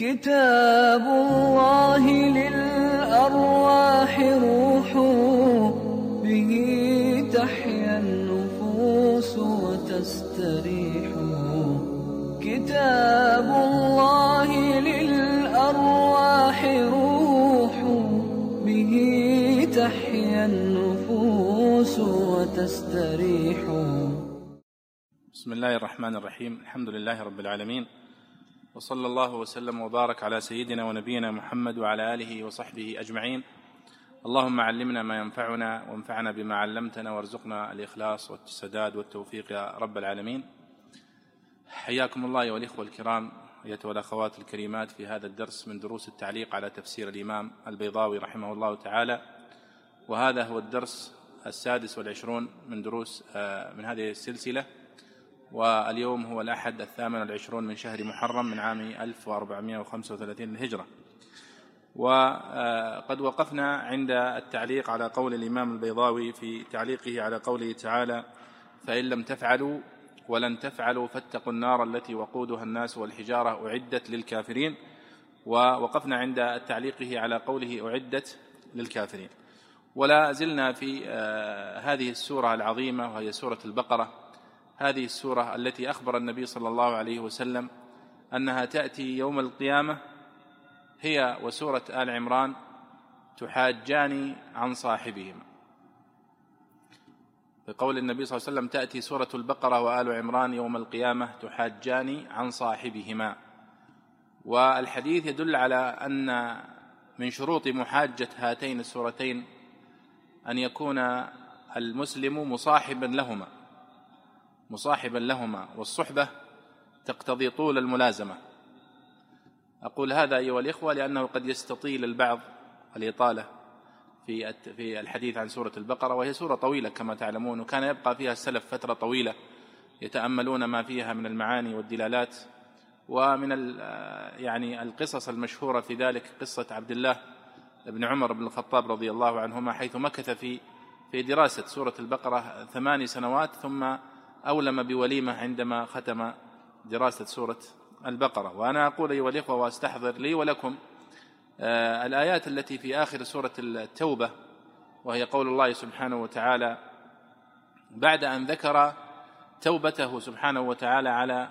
كتاب الله للأرواح روح به تحيا النفوس وتستريح. كتاب الله للأرواح روح به تحيا النفوس وتستريح. بسم الله الرحمن الرحيم. الحمد لله رب العالمين. وصلى الله وسلم وبارك على سيدنا ونبينا محمد وعلى آله وصحبه أجمعين. اللهم علمنا ما ينفعنا وانفعنا بما علمتنا وارزقنا الإخلاص والسداد والتوفيق يا رب العالمين. حياكم الله ايها الاخوه الكرام أيتها الأخوات الكريمات في هذا الدرس من دروس التعليق على تفسير الإمام البيضاوي رحمه الله تعالى. وهذا هو الدرس السادس والعشرون من دروس آه، من هذه السلسلة. واليوم هو الأحد الثامن والعشرون من شهر محرم من عام 1435 للهجرة. وقد وقفنا عند التعليق على قول الإمام البيضاوي في تعليقه على قوله تعالى فإن لم تفعلوا ولن تفعلوا فاتقوا النار التي وقودها الناس والحجارة أعدت للكافرين. ووقفنا عند تعليقه على قوله أعدت للكافرين. ولا زلنا في آه، هذه السورة العظيمة وهي سورة البقرة. هذه السورة التي أخبر النبي صلى الله عليه وسلم أنها تأتي يوم القيامة هي وسورة آل عمران تحاجان عن صاحبهما بقول النبي صلى الله عليه وسلم تأتي سورة البقرة وآل عمران يوم القيامة تحاجان عن صاحبهما. والحديث يدل على أن من شروط محاجة هاتين السورتين أن يكون المسلم مصاحبا لهما. مصاحبا لهما والصحبة تقتضي طول الملازمة. أقول هذا أيها الإخوة لأنه قد يستطيل البعض الإطالة في في الحديث عن سورة البقرة وهي سورة طويلة كما تعلمون وكان يبقى فيها السلف فترة طويلة يتأملون ما فيها من المعاني والدلالات ومن يعني القصص المشهورة في ذلك قصة عبد الله بن عمر بن الخطاب رضي الله عنهما حيث مكث في في دراسة سورة البقرة ثماني سنوات ثم أولم بوليمة عندما ختم دراسة سورة البقرة. وأنا أقول أيها الإخوة وأستحضر لي ولكم آه، الآيات التي في آخر سورة التوبة وهي قول الله سبحانه وتعالى بعد أن ذكر توبته سبحانه وتعالى على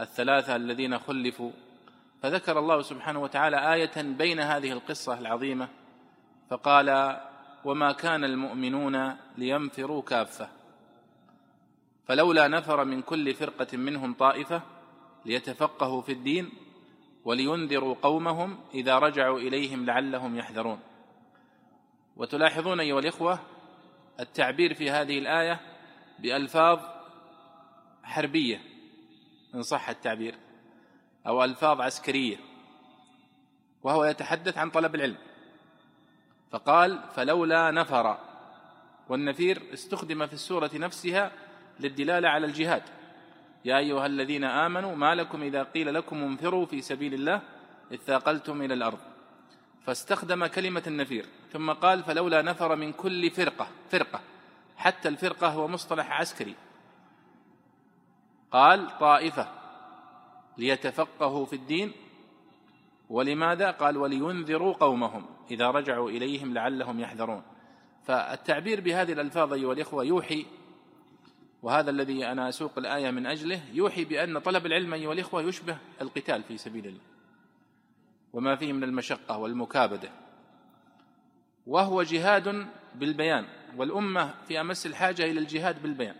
الثلاثة الذين خلفوا فذكر الله سبحانه وتعالى آية بين هذه القصة العظيمة فقال وما كان المؤمنون لينفروا كافة. فلولا نفر من كل فرقة منهم طائفة ليتفقهوا في الدين ولينذروا قومهم إذا رجعوا إليهم لعلهم يحذرون. وتلاحظون أيها الإخوة التعبير في هذه الآية بألفاظ حربية إن صح التعبير أو ألفاظ عسكرية وهو يتحدث عن طلب العلم. فقال فلولا نفر. والنفير استخدم في السورة نفسها للدلالة على الجهاد. يا أيها الذين آمنوا ما لكم إذا قيل لكم انفروا في سبيل الله اذ ثاقلتم إلى الأرض. فاستخدم كلمة النفير ثم قال فلولا نفر من كل فرقة فرقة حتى الفرقة هو مصطلح عسكري. قال طائفة ليتفقهوا في الدين. ولماذا؟ قال ولينذروا قومهم إذا رجعوا إليهم لعلهم يحذرون. فالتعبير بهذه الألفاظ أيها الإخوة يوحي وهذا الذي أنا أسوق الآية من أجله يوحي بأن طلب العلم أيها الإخوة يشبه القتال في سبيل الله وما فيه من المشقة والمكابدة. وهو جهاد بالبيان والأمة في أمس الحاجة إلى الجهاد بالبيان.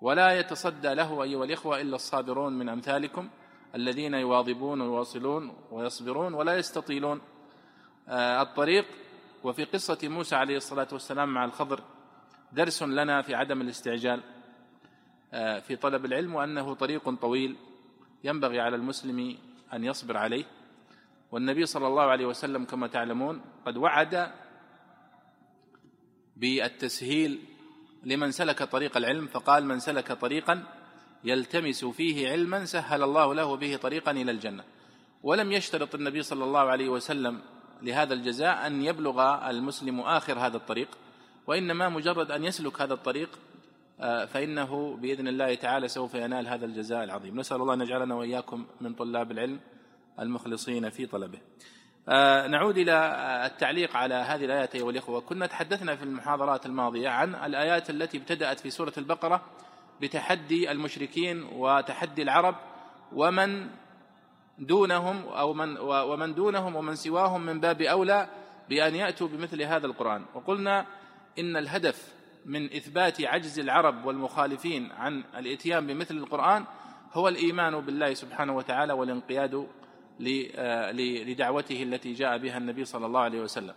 ولا يتصدى له أيها الإخوة إلا الصابرون من أمثالكم الذين يواظبون ويواصلون ويصبرون ولا يستطيلون. آه، الطريق وفي قصة موسى عليه الصلاة والسلام مع الخضر درس لنا في عدم الاستعجال. في طلب العلم وأنه طريق طويل ينبغي على المسلم أن يصبر عليه. والنبي صلى الله عليه وسلم كما تعلمون قد وعد بالتسهيل لمن سلك طريق العلم فقال من سلك طريقا يلتمس فيه علما سهل الله له به طريقا إلى الجنة. ولم يشترط النبي صلى الله عليه وسلم لهذا الجزاء أن يبلغ المسلم آخر هذا الطريق وإنما مجرد أن يسلك هذا الطريق آه، فإنه بإذن الله تعالى سوف ينال هذا الجزاء العظيم. نسأل الله أن يجعلنا وإياكم من طلاب العلم المخلصين في طلبه. آه، نعود إلى التعليق على هذه الآيات أيها الإخوة. كنا تحدثنا في المحاضرات الماضية عن الآيات التي ابتدأت في سورة البقرة بتحدي المشركين وتحدي العرب ومن دونهم أو من ومن دونهم ومن سواهم من باب أولى بأن يأتوا بمثل هذا القرآن. وقلنا إن الهدف من إثبات عجز العرب والمخالفين عن الإتيان بمثل القرآن هو الإيمان بالله سبحانه وتعالى والانقياد آه، لدعوته التي جاء بها النبي صلى الله عليه وسلم.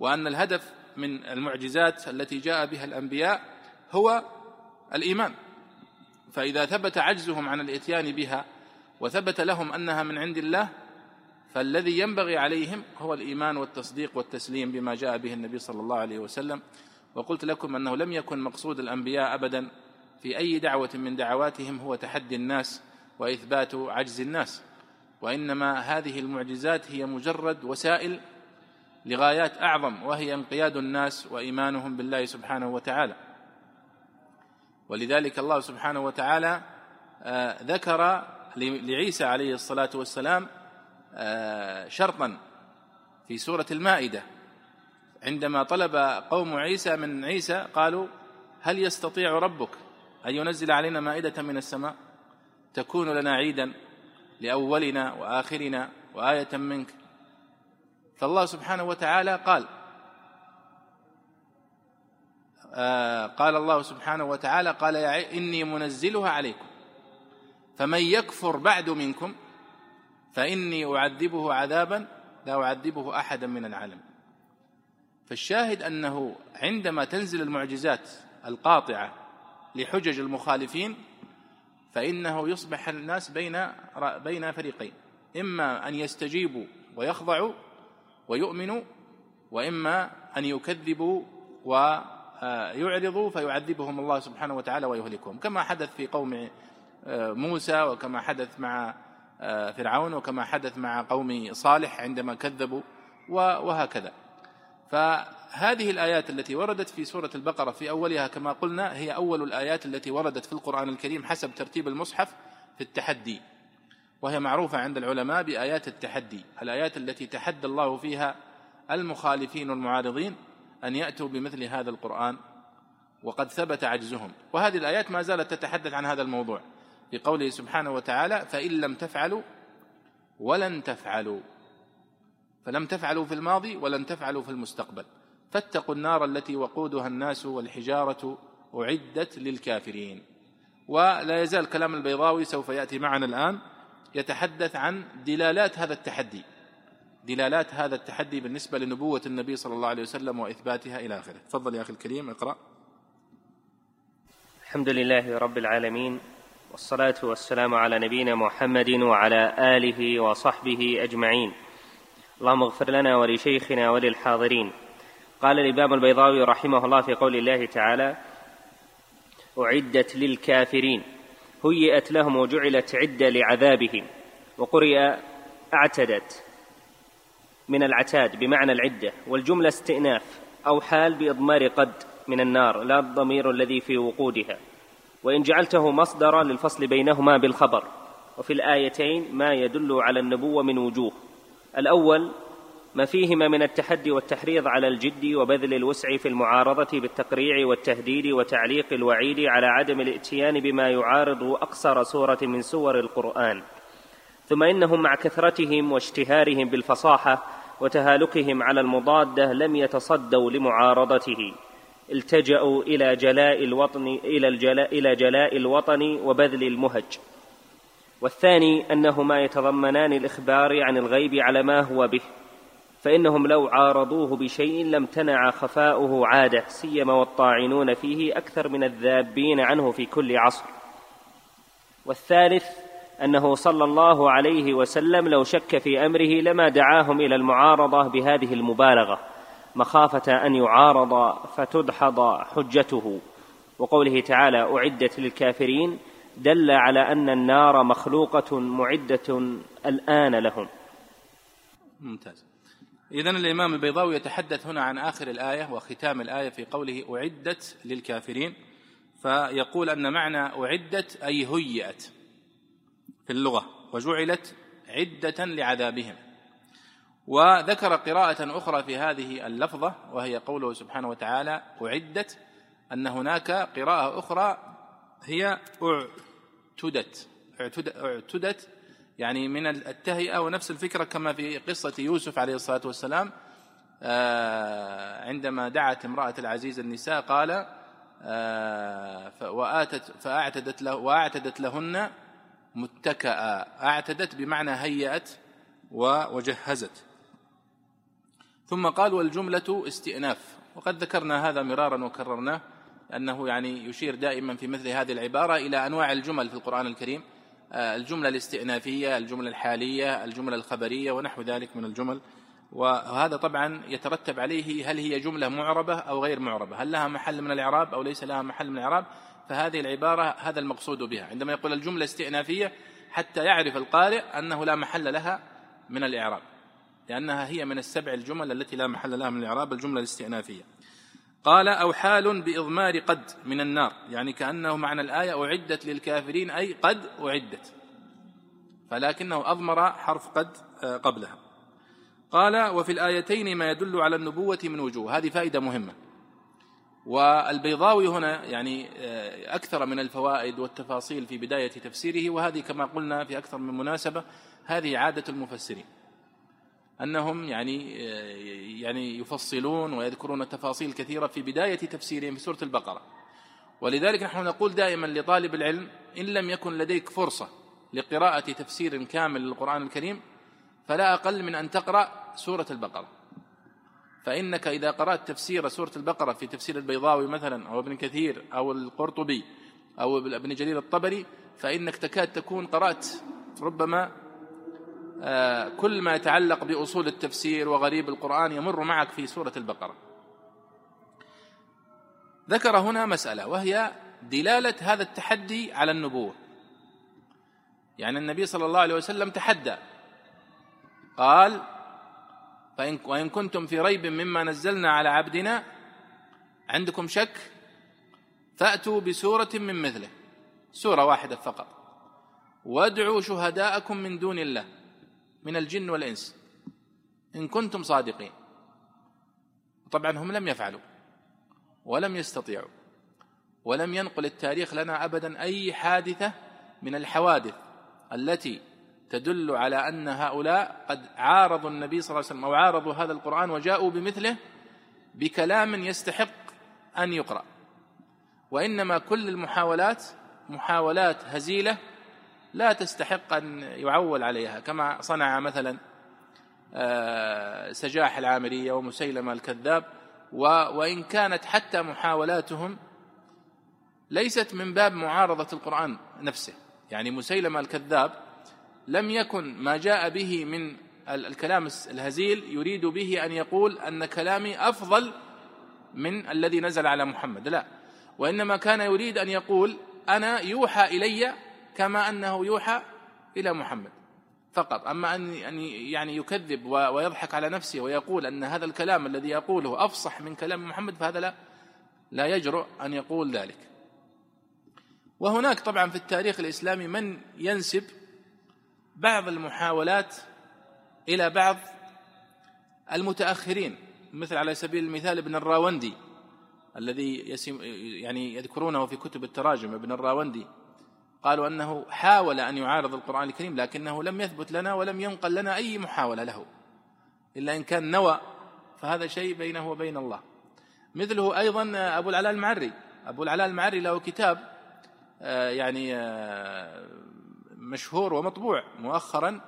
وأن الهدف من المعجزات التي جاء بها الأنبياء هو الإيمان. فإذا ثبت عجزهم عن الإتيان بها وثبت لهم أنها من عند الله فالذي ينبغي عليهم هو الإيمان والتصديق والتسليم بما جاء به النبي صلى الله عليه وسلم وقلت لكم أنه لم يكن مقصود الأنبياء أبدا في أي دعوة من دعواتهم هو تحدي الناس وإثبات عجز الناس. وإنما هذه المعجزات هي مجرد وسائل لغايات أعظم وهي انقياد الناس وإيمانهم بالله سبحانه وتعالى. ولذلك الله سبحانه وتعالى آه، ذكر لعيسى عليه الصلاة والسلام آه، شرطا في سورة المائدة. عندما طلب قوم عيسى من عيسى قالوا هل يستطيع ربك أن ينزل علينا مائدة من السماء؟ تكون لنا عيدا لأولنا وآخرنا وآية منك. فالله سبحانه وتعالى قال آه قال الله سبحانه وتعالى قال يا إني منزلها عليكم فمن يكفر بعد منكم فإني أعذبه عذابا لا أعذبه أحدا من العالم. فالشاهد أنه عندما تنزل المعجزات القاطعة لحجج المخالفين فإنه يصبح الناس بين بين فريقين. إما أن يستجيبوا ويخضعوا ويؤمنوا وإما أن يكذبوا ويعرضوا فيعذبهم الله سبحانه وتعالى ويهلكهم. كما حدث في قوم آه، موسى وكما حدث مع آه، فرعون وكما حدث مع قوم صالح عندما كذبوا وهكذا. فهذه الآيات التي وردت في سورة البقرة في أولها كما قلنا هي أول الآيات التي وردت في القرآن الكريم حسب ترتيب المصحف في التحدي. وهي معروفة عند العلماء بآيات التحدي الآيات التي تحدى الله فيها المخالفين والمعارضين أن يأتوا بمثل هذا القرآن وقد ثبت عجزهم. وهذه الآيات ما زالت تتحدث عن هذا الموضوع. في قوله سبحانه وتعالى فإن لم تفعلوا ولن تفعلوا. فلم تفعلوا في الماضي ولن تفعلوا في المستقبل. فاتقوا النار التي وقودها الناس والحجارة أعدت للكافرين. ولا يزال كلام البيضاوي سوف يأتي معنا الآن يتحدث عن دلالات هذا التحدي. دلالات هذا التحدي بالنسبة لنبوة النبي صلى الله عليه وسلم وإثباتها إلى آخره. تفضل يا أخي الكريم اقرأ. الحمد لله رب العالمين والصلاة والسلام على نبينا محمد وعلى آله وصحبه أجمعين. اللهم اغفر لنا ولشيخنا وللحاضرين. قال الإمام البيضاوي رحمه الله في قول الله تعالى أعدت للكافرين. هيئت لهم وجعلت عدة لعذابهم. وقرئ اعتدت. من العتاد بمعنى العدة. والجملة استئناف. أو حال بإضمار قد من النار. لا الضمير الذي في وقودها. وإن جعلته مصدرا للفصل بينهما بالخبر. وفي الآيتين ما يدل على النبوة من وجوه. الأول ما فيهما من التحدي والتحريض على الجد وبذل الوسع في المعارضة بالتقريع والتهديد وتعليق الوعيد على عدم الاتيان بما يعارض أقصر سورة من سور القرآن. ثم إنهم مع كثرتهم واشتهارهم بالفصاحة وتهالكهم على المضادة لم يتصدوا لمعارضته. التجأوا إلى جلاء الوطن إلى الجلاء إلى جلاء الوطن وبذل المهج. والثاني أنهما يتضمنان الإخبار عن الغيب على ما هو به فإنهم لو عارضوه بشيء لم تنع خفاؤه عادة سيما والطاعنون فيه أكثر من الذابين عنه في كل عصر. والثالث أنه صلى الله عليه وسلم لو شك في أمره لما دعاهم إلى المعارضة بهذه المبالغة مخافة أن يعارض فتدحض حجته. وقوله تعالى أعدت للكافرين دل على أن النار مخلوقة معدة الآن لهم. ممتاز. إذا الإمام البيضاوي يتحدث هنا عن آخر الآية وختام الآية في قوله أعدت للكافرين. فيقول أن معنى أعدت أي هيئت في اللغة وجعلت عدة لعذابهم. وذكر قراءة أخرى في هذه اللفظة وهي قوله سبحانه وتعالى أعدت أن هناك قراءة أخرى هي اعتدت. اعتدت يعني من التهيئة ونفس الفكرة كما في قصة يوسف عليه الصلاة والسلام آه، عندما دعت امرأة العزيز النساء قال آه، وآتت فأعتدت له وأعتدت لهن متكأ. أعتدت بمعنى هيأت وجهزت ثم قال والجملة استئناف. وقد ذكرنا هذا مرارا وكررناه. أنه يعني يشير دائما في مثل هذه العبارة إلى أنواع الجمل في القرآن الكريم. آه، الجملة الاستئنافية الجملة الحالية الجملة الخبرية ونحو ذلك من الجمل. وهذا طبعا يترتب عليه هل هي جملة معربة أو غير معربة. هل لها محل من الإعراب أو ليس لها محل من الإعراب؟ فهذه العبارة هذا المقصود بها. عندما يقول الجملة استئنافية حتى يعرف القارئ أنه لا محل لها من الإعراب لأنها هي من السبع الجمل التي لا محل لها من الإعراب الجملة الاستئنافية. قال أو حال بإضمار قد من النار يعني كأنه معنى الآية أعدت للكافرين أي قد أعدت. فلكنه أضمر حرف قد آه، قبلها. قال وفي الآيتين ما يدل على النبوة من وجوه. هذه فائدة مهمة. والبيضاوي هنا يعني آه، أكثر من الفوائد والتفاصيل في بداية تفسيره وهذه كما قلنا في أكثر من مناسبة هذه عادة المفسرين. أنهم يعني يعني يفصلون ويذكرون تفاصيل كثيرة في بداية تفسيرهم في سورة البقرة. ولذلك نحن نقول دائما لطالب العلم إن لم يكن لديك فرصة لقراءة تفسير كامل للقرآن الكريم فلا أقل من أن تقرأ سورة البقرة. فإنك إذا قرأت تفسير سورة البقرة في تفسير البيضاوي مثلا أو ابن كثير أو القرطبي أو ابن جرير الطبري فإنك تكاد تكون قرأت ربما كل ما يتعلق بأصول التفسير وغريب القرآن يمر معك في سورة البقرة. ذكر هنا مسألة وهي دلالة هذا التحدي على النبوة. يعني النبي صلى الله عليه وسلم تحدى. قال فإن وإن كنتم في ريب مما نزلنا على عبدنا عندكم شك فأتوا بسورة من مثله سورة واحدة فقط. وادعوا شهداءكم من دون الله. من الجن والإنس. إن كنتم صادقين. طبعا هم لم يفعلوا. ولم يستطيعوا. ولم ينقل التاريخ لنا أبدا أي حادثة من الحوادث التي تدل على أن هؤلاء قد عارضوا النبي صلى الله عليه وسلم أو عارضوا هذا القرآن وجاءوا بمثله بكلام يستحق أن يقرأ. وإنما كل المحاولات محاولات هزيلة لا تستحق أن يعول عليها كما صنع مثلا آه، سجاح العامرية ومسيلمة الكذاب وإن كانت حتى محاولاتهم ليست من باب معارضة القرآن نفسه. يعني مسيلمة الكذاب لم يكن ما جاء به من الكلام الهزيل يريد به أن يقول أن كلامي أفضل من الذي نزل على محمد لا. وإنما كان يريد أن يقول أنا يوحى إلي كما أنه يوحى إلى محمد فقط. أما أن يعني يكذب ويضحك على نفسه ويقول أن هذا الكلام الذي يقوله أفصح من كلام محمد فهذا لا لا يجرؤ أن يقول ذلك. وهناك طبعا في التاريخ الإسلامي من ينسب بعض المحاولات إلى بعض المتأخرين مثل على سبيل المثال ابن الراوندي الذي يعني يذكرونه في كتب التراجم ابن الراوندي. قالوا أنه حاول أن يعارض القرآن الكريم لكنه لم يثبت لنا ولم ينقل لنا أي محاولة له إلا إن كان نوى فهذا شيء بينه وبين الله. مثله أيضا أبو العلاء المعري. أبو العلاء المعري له كتاب آه، يعني آه، مشهور ومطبوع مؤخرا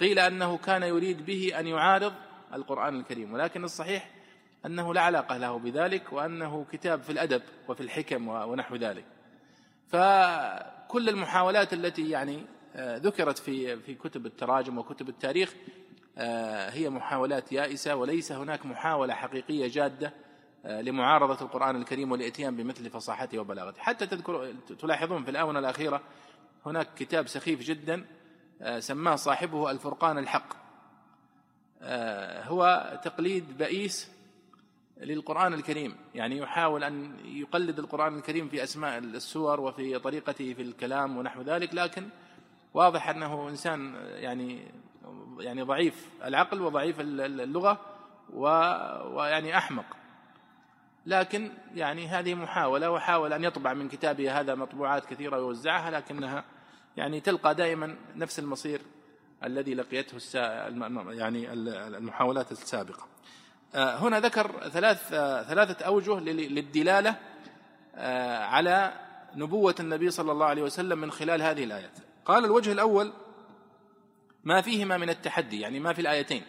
قيل أنه كان يريد به أن يعارض القرآن الكريم ولكن الصحيح أنه لا علاقة له بذلك وأنه كتاب في الأدب وفي الحكم ونحو ذلك. فكل المحاولات التي يعني آه، ذكرت في في كتب التراجم وكتب التاريخ آه، هي محاولات يائسة وليس هناك محاولة حقيقية جادة آه، لمعارضة القرآن الكريم والإتيان بمثل فصاحته وبلاغته. حتى تذكر تلاحظون في الآونة الأخيرة هناك كتاب سخيف جدا سماه صاحبه الفرقان الحق. هو تقليد بئيس للقرآن الكريم. يعني يحاول أن يقلد القرآن الكريم في أسماء السور وفي طريقته في الكلام ونحو ذلك لكن واضح أنه إنسان يعني يعني ضعيف العقل وضعيف اللغة ويعني أحمق. لكن يعني هذه محاولة وحاول أن يطبع من كتابه هذا مطبوعات كثيرة ويوزعها لكنها يعني تلقى دائما نفس المصير الذي لقيته يعني المحاولات السابقة. هنا ذكر ثلاث آه، ثلاثة أوجه للدلالة آه، على نبوة النبي صلى الله عليه وسلم من خلال هذه الآيات. قال الوجه الأول ما فيهما من التحدي يعني ما في الآيتين.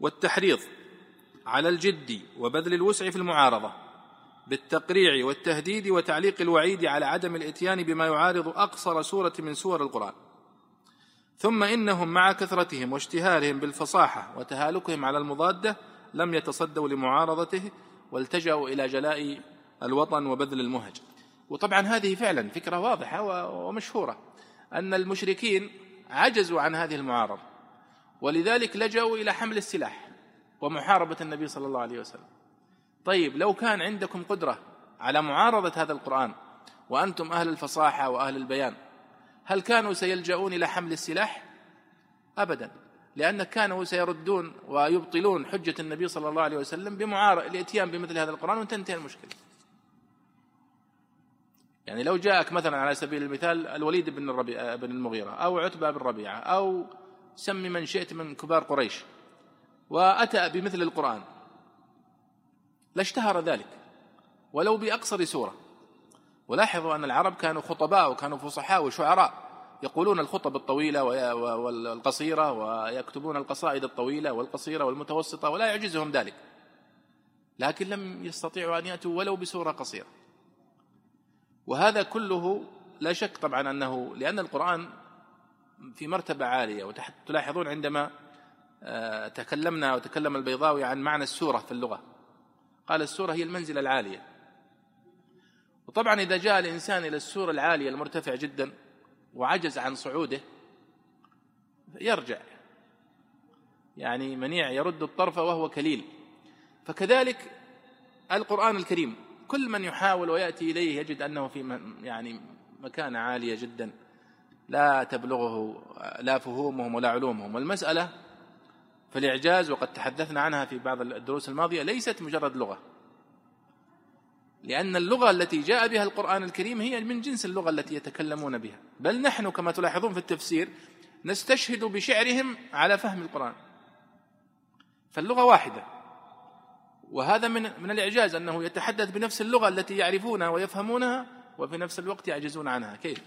والتحريض على الجد وبذل الوسع في المعارضة بالتقريع والتهديد وتعليق الوعيد على عدم الإتيان بما يعارض أقصر سورة من سور القرآن. ثم إنهم مع كثرتهم واشتهارهم بالفصاحة وتهالكهم على المضادة لم يتصدوا لمعارضته والتجأوا إلى جلاء الوطن وبذل المهج. وطبعا هذه فعلا فكرة واضحة ومشهورة أن المشركين عجزوا عن هذه المعارضة ولذلك لجأوا إلى حمل السلاح ومحاربة النبي صلى الله عليه وسلم. طيب لو كان عندكم قدرة على معارضة هذا القرآن وأنتم أهل الفصاحة وأهل البيان هل كانوا سيلجؤون إلى حمل السلاح؟ أبدا. لأن كانوا سيردون ويبطلون حجة النبي صلى الله عليه وسلم بمعارضة الاتيان بمثل هذا القرآن وتنتهي المشكلة. يعني لو جاءك مثلا على سبيل المثال الوليد بن الربيع بن المغيرة أو عتبة بن ربيعة أو سمي من شئت من كبار قريش وأتى بمثل القرآن لاشتهر ذلك ولو بأقصر سورة. ولاحظوا أن العرب كانوا خطباء وكانوا فصحاء وشعراء. يقولون الخطب الطويلة والقصيرة ويكتبون القصائد الطويلة والقصيرة والمتوسطة ولا يعجزهم ذلك. لكن لم يستطيعوا أن يأتوا ولو بسورة قصيرة. وهذا كله لا شك طبعا أنه لأن القرآن في مرتبة عالية وتلاحظون عندما آه، تكلمنا وتكلم البيضاوي عن معنى السورة في اللغة. قال السورة هي المنزلة العالية. وطبعا إذا جاء الإنسان إلى السورة العالية المرتفع جدا وعجز عن صعوده يرجع. يعني منيع يرد الطرف وهو كليل. فكذلك القرآن الكريم كل من يحاول ويأتي إليه يجد أنه في يعني مكانة عالية جدا. لا تبلغه لا فهومهم ولا علومهم. والمسألة في الإعجاز وقد تحدثنا عنها في بعض الدروس الماضية ليست مجرد لغة. لأن اللغة التي جاء بها القرآن الكريم هي من جنس اللغة التي يتكلمون بها. بل نحن كما تلاحظون في التفسير نستشهد بشعرهم على فهم القرآن. فاللغة واحدة. وهذا من من الإعجاز أنه يتحدث بنفس اللغة التي يعرفونها ويفهمونها وفي نفس الوقت يعجزون عنها. كيف؟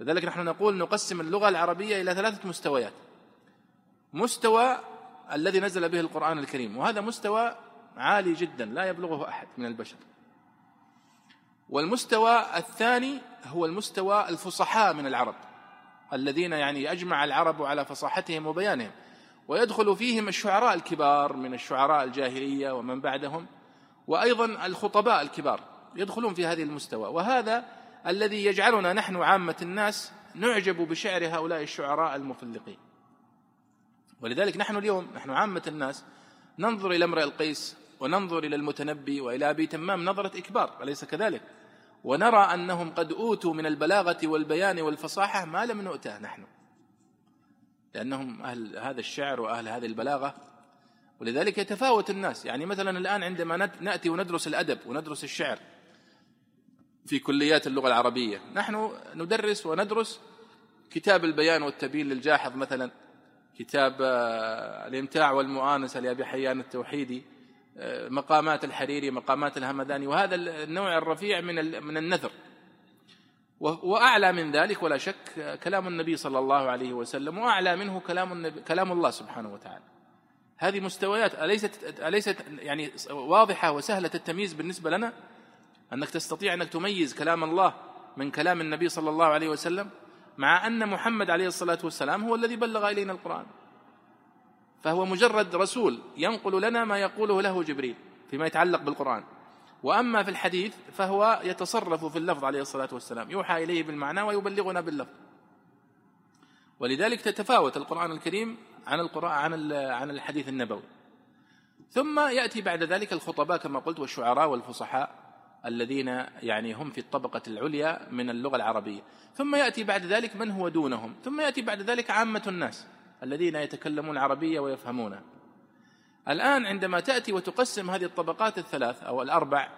لذلك نحن نقول نقسم اللغة العربية إلى ثلاثة مستويات. مستوى الذي نزل به القرآن الكريم. وهذا مستوى عالي جدا لا يبلغه أحد من البشر. والمستوى الثاني هو المستوى الفصحاء من العرب الذين يعني أجمع العرب على فصاحتهم وبيانهم ويدخل فيهم الشعراء الكبار من الشعراء الجاهلية ومن بعدهم وأيضا الخطباء الكبار يدخلون في هذه المستوى. وهذا الذي يجعلنا نحن عامة الناس نعجب بشعر هؤلاء الشعراء المفلقين. ولذلك نحن اليوم نحن عامة الناس ننظر إلى امرئ القيس وننظر إلى المتنبي وإلى أبي تمام نظرة إكبار أليس كذلك؟ ونرى أنهم قد أوتوا من البلاغة والبيان والفصاحة ما لم نؤته نحن. لأنهم أهل هذا الشعر وأهل هذه البلاغة ولذلك يتفاوت الناس. يعني مثلا الآن عندما نأتي وندرس الأدب وندرس الشعر في كليات اللغة العربية نحن ندرس وندرس كتاب البيان والتبيين للجاحظ مثلا كتاب آه، الإمتاع والمؤانسة لأبي حيان التوحيدي. مقامات الحريري مقامات الهمداني وهذا النوع الرفيع من من النثر وأعلى من ذلك ولا شك كلام النبي صلى الله عليه وسلم وأعلى منه كلام النبي كلام الله سبحانه وتعالى. هذه مستويات اليست أليست يعني واضحة وسهلة التمييز بالنسبة لنا؟ أنك تستطيع أنك تميز كلام الله من كلام النبي صلى الله عليه وسلم مع أن محمد عليه الصلاة والسلام هو الذي بلغ إلينا القرآن. فهو مجرد رسول ينقل لنا ما يقوله له جبريل فيما يتعلق بالقرآن. وأما في الحديث فهو يتصرف في اللفظ عليه الصلاة والسلام يوحى إليه بالمعنى ويبلغنا باللفظ. ولذلك تتفاوت القرآن الكريم عن القران عن عن الحديث النبوي. ثم يأتي بعد ذلك الخطباء كما قلت والشعراء والفصحاء الذين يعني هم في الطبقة العليا من اللغة العربية. ثم يأتي بعد ذلك من هو دونهم؟ ثم يأتي بعد ذلك عامة الناس. الذين يتكلمون العربية ويفهمونها الآن عندما تأتي وتقسم هذه الطبقات الثلاث أو الأربع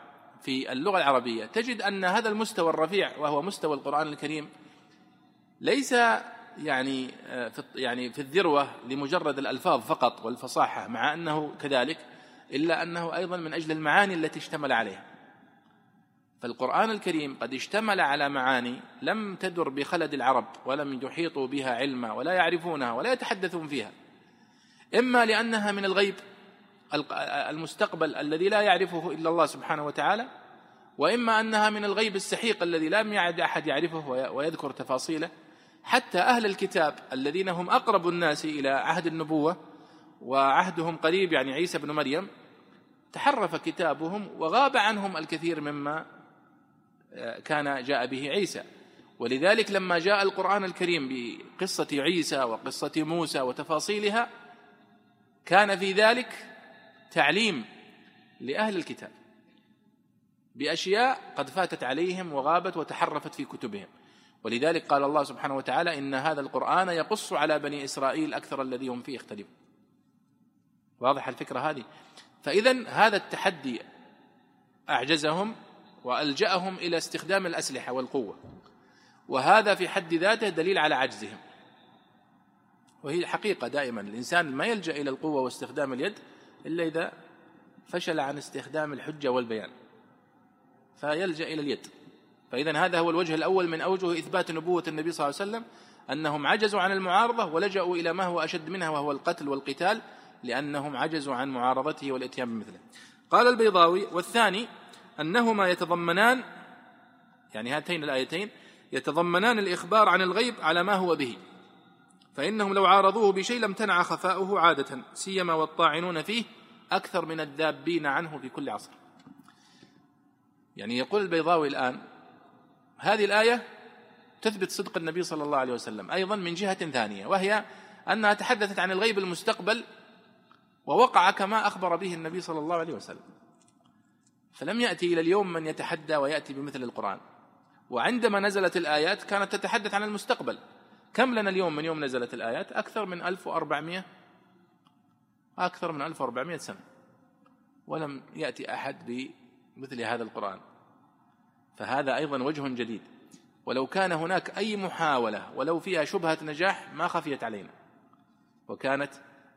في اللغة العربية تجد أن هذا المستوى الرفيع وهو مستوى القرآن الكريم ليس يعني آه، في يعني في الذروة لمجرد الألفاظ فقط والفصاحة مع أنه كذلك إلا أنه أيضا من أجل المعاني التي اشتمل عليها. فالقرآن الكريم قد اشتمل على معاني لم تدر بخلد العرب ولم يحيطوا بها علما ولا يعرفونها ولا يتحدثون فيها. إما لأنها من الغيب المستقبل الذي لا يعرفه إلا الله سبحانه وتعالى وإما أنها من الغيب السحيق الذي لم يعد أحد يعرفه ويذكر تفاصيله. حتى أهل الكتاب الذين هم أقرب الناس إلى عهد النبوة وعهدهم قريب يعني عيسى بن مريم تحرف كتابهم وغاب عنهم الكثير مما كان جاء به عيسى. ولذلك لما جاء القرآن الكريم بقصة عيسى وقصة موسى وتفاصيلها كان في ذلك تعليم لأهل الكتاب بأشياء قد فاتت عليهم وغابت وتحرفت في كتبهم. ولذلك قال الله سبحانه وتعالى إن هذا القرآن يقص على بني إسرائيل أكثر الذي هم فيه يختلفون. واضح الفكرة هذه؟ فإذا هذا التحدي أعجزهم وألجأهم إلى استخدام الأسلحة والقوة. وهذا في حد ذاته دليل على عجزهم. وهي حقيقة دائما الإنسان ما يلجأ إلى القوة واستخدام اليد إلا إذا فشل عن استخدام الحجة والبيان. فيلجأ إلى اليد. فإذا هذا هو الوجه الأول من أوجه إثبات نبوة النبي صلى الله عليه وسلم أنهم عجزوا عن المعارضة ولجأوا إلى ما هو أشد منها وهو القتل والقتال لأنهم عجزوا عن معارضته والإتيان بمثله. قال البيضاوي والثاني أنهما يتضمنان يعني هاتين الآيتين يتضمنان الإخبار عن الغيب على ما هو به. فإنهم لو عارضوه بشيء لم تنع خفاؤه عادة سيما والطاعنون فيه أكثر من الذابين عنه في كل عصر. يعني يقول البيضاوي الآن هذه الآية تثبت صدق النبي صلى الله عليه وسلم أيضا من جهة ثانية وهي أنها تحدثت عن الغيب المستقبل ووقع كما أخبر به النبي صلى الله عليه وسلم. فلم يأتي إلى اليوم من يتحدى ويأتي بمثل القرآن. وعندما نزلت الآيات كانت تتحدث عن المستقبل. كم لنا اليوم من يوم نزلت الآيات؟ أكثر من 1400 أكثر من 1400 سنة. ولم يأتي أحد بمثل هذا القرآن. فهذا أيضا وجه جديد. ولو كان هناك أي محاولة ولو فيها شبهة نجاح ما خفيت علينا. وكانت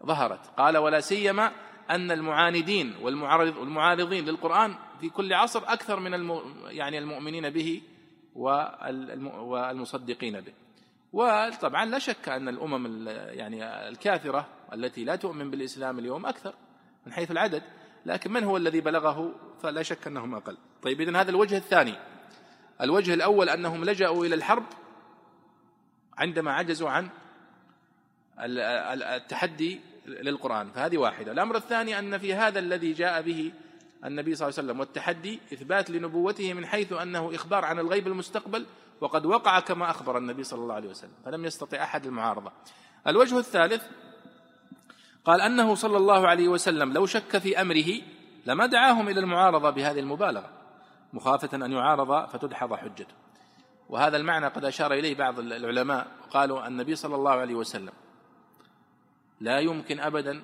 ظهرت. قال ولا سيما أن المعاندين والمعارض والمعارضين للقرآن في كل عصر أكثر من يعني المؤمنين به والمصدقين به. وطبعا لا شك أن الأمم يعني الكافرة التي لا تؤمن بالإسلام اليوم أكثر من حيث العدد لكن من هو الذي بلغه؟ فلا شك أنهم أقل. طيب إذن هذا الوجه الثاني. الوجه الأول أنهم لجأوا إلى الحرب عندما عجزوا عن التحدي للقرآن فهذه واحدة. الأمر الثاني أن في هذا الذي جاء به النبي صلى الله عليه وسلم والتحدي إثبات لنبوته من حيث أنه إخبار عن الغيب المستقبل وقد وقع كما أخبر النبي صلى الله عليه وسلم فلم يستطع أحد المعارضة. الوجه الثالث قال أنه صلى الله عليه وسلم لو شك في أمره لما دعاهم إلى المعارضة بهذه المبالغة مخافة أن يعارض فتدحض حجته. وهذا المعنى قد أشار إليه بعض العلماء قالوا النبي صلى الله عليه وسلم لا يمكن أبدا